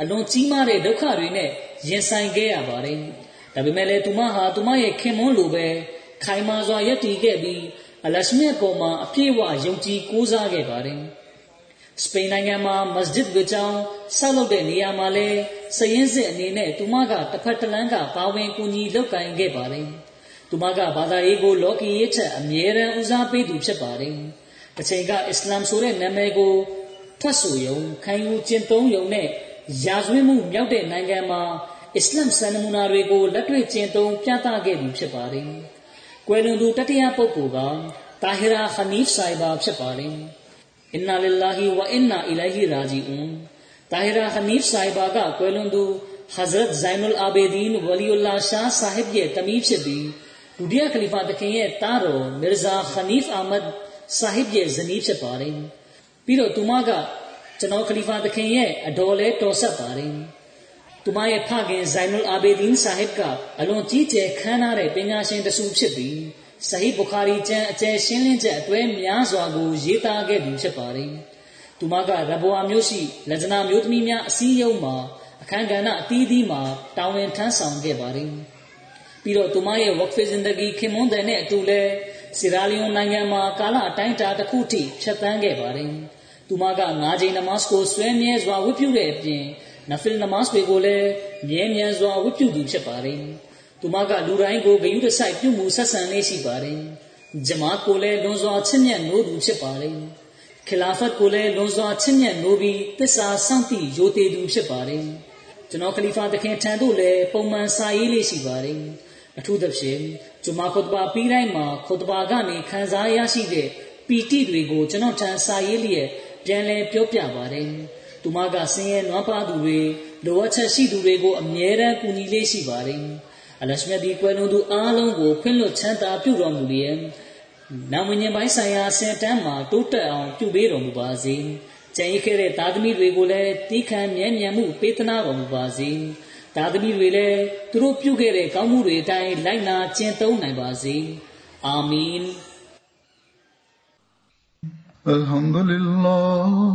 Speaker 2: အလွန်ကြီးမားတဲ့ဒုက္ခတွေနဲ့ရင်ဆိုင်ခဲ့ရပါတယ်။ဒါပေမဲ့လည်းသူမဟာသူမရဲ့ခင်မွန်းလိုပဲခိုင်မာစွာယက်တည်ခဲ့ပြီး အလရှမြတ်ပေါ်မှာအပြည့်အဝယုံကြည်ကိုးစားခဲ့ပါတယ်။စပိန်နိုင်ငံမှာမစဂျစ်ဝကြောင်းဆောက်လုပ်တဲ့နေရာမှာလည်းစည်ရင်းစစ်အနေနဲ့သူမကတစ်ဖက်တစ်လမ်းကပါဝင်ကူညီလုပ်ကိုင်ခဲ့ပါတယ်။သူမကဘာသာရေးကိုလောကီရေးချက်အမြဲတမ်းဦးစားပေးသူဖြစ်ပါတယ်။တစ်ချိန်ကအစ္စလာမ်ဆိုတဲ့နာမည်ကိုထွက်ဆိုယုံခံယူကျင့်သုံးယုံနဲ့ရာဇဝတ်မှုမြောက်တဲ့နိုင်ငံမှာအစ္စလာမ်စံနမူနာတွေကိုလက်တွေ့ကျင့်သုံးပြသခဲ့သူဖြစ်ပါတယ်။ ကွယ်လွန်သူတတိယပုဂ္ဂိုလ်ကတာဟီရာခနီဖ်ဆိုင်ဘာဖြစ်ပါတယ်။အင်နာလ illah ဝအင်နာအီလိုင်ဟီရာဂျီအွန်တာဟီရာခနီ သူ Hazrat Zainul Abidin Waliullah Shah Sahib ရဲ့တမီးဖြစ်ပြီးဒုတိယခလီဖာတခင်ရဲ့တားတော်မီရဇာခနီဖ်အာမတ်ဆာဟစ်ရဲ့ဇနီးဖြစ်ပါတယ်။ပြီးတော့သူမကကျွန်တော်ခလီဖာသခင်ရဲ့အတော်လဲတော်ဆက်ပါတယ်။သူမရဲ့ဖခင်ဇိုင်နူလ်အာဘေဒင်ဆာဟစ်ကအလွန်ကြီးကျယ်ခမ်းနားတဲ့ပညာရှင်တစုဖြစ်ပြီးဆဟီဘူခါရီကျမ်းအကျယ်ရှင်းလင်းချက်အတွဲများစွာကိုရေးသားခဲ့သူဖြစ်ပါတယ်။သူမကရဘွာမျိုးရှိလက်ဇနာမျိုးသမီးများအစည်းအရုံးမှာအခမ်းကဏ္ဍအသီးသီးမှာတာဝန်ထမ်းဆောင်ခဲ့ပါတယ်။ပြီးတော့သူမရဲ့ဝက်ဖီဇင်ဒဂီခင်မွန်းတဲ့နဲ့အတူလဲစီရာလီယွန်နိုင်ငံမှာကာလအတိုင်းအတာတစ်ခုထိဖြတ်သန်းခဲ့ပါတယ်။သူမက၅ချိန်နမတ်ကိုဆွဲမြဲစွာဝတ်ပြုတဲ့အပြင် နဖီလ်နမတ်တွေကိုလည်းမြဲမြံစွာဝတ်ပြုသူဖြစ်ပါတယ်။သူမကလူတိုင်းကိုဂယုတစိုက်ပြုမှုဆက်ဆံလေးရှိပါတယ်။ဂျမာတ်ကိုလည်းလွန်စွာချစ်မြတ်နိုးသူဖြစ်ပါတယ်။ခလာဖတ်ကိုလည်းလွန်စွာချစ်မြတ်နိုးပြီးသစ္စာစောင့်တည်ရိုသေသူဖြစ်ပါတယ်။ကျွန်တော်ခလီဖာတခင်ထံသို့လည်းပုံမှန်စာရေးလေးရှိပါတယ်။အထူးသဖြင့်ဂျမာခွတ်ဘာပြီးတိုင်းမှာခွတ်ဘာကနေခံစားရရှိတဲ့ပီတိတွေကိုကျွန်တော်ထံစာရေးလျက်ပြန်လဲပြောပြပါတယ်။ သူမကဆင်းရဲနွမ်းပါသူတွေလိုအပ်ချက်ရှိသူတွေကိုအမြဲတမ်းကူညီလေးရှိပါတယ်အလရှမြတ်ဒီကွယ်လွန်သူအားလုံးကိုခွင့်လွှတ်ချမ်းသာပြုတော်မူလျက်နာမဉ္ဇဉ်ပိုင်းဆိုင်ရာဆင်တန်းမှာတိုးတက်အောင်ပြုပေးတော်မူပါစေကျန်ရခဲ့တဲ့သာသမီတွေကိုလည်းတိခံမြဲမြံမှုပေးသနာတော်မူပါစေသာသမီတွေလည်းသူတို့ပြုခဲ့တဲ့ကောင်းမှုတွေအတိုင်းလိုက်နာကျင့်သုံးနိုင်ပါစေအာမင်
Speaker 1: الحمد لله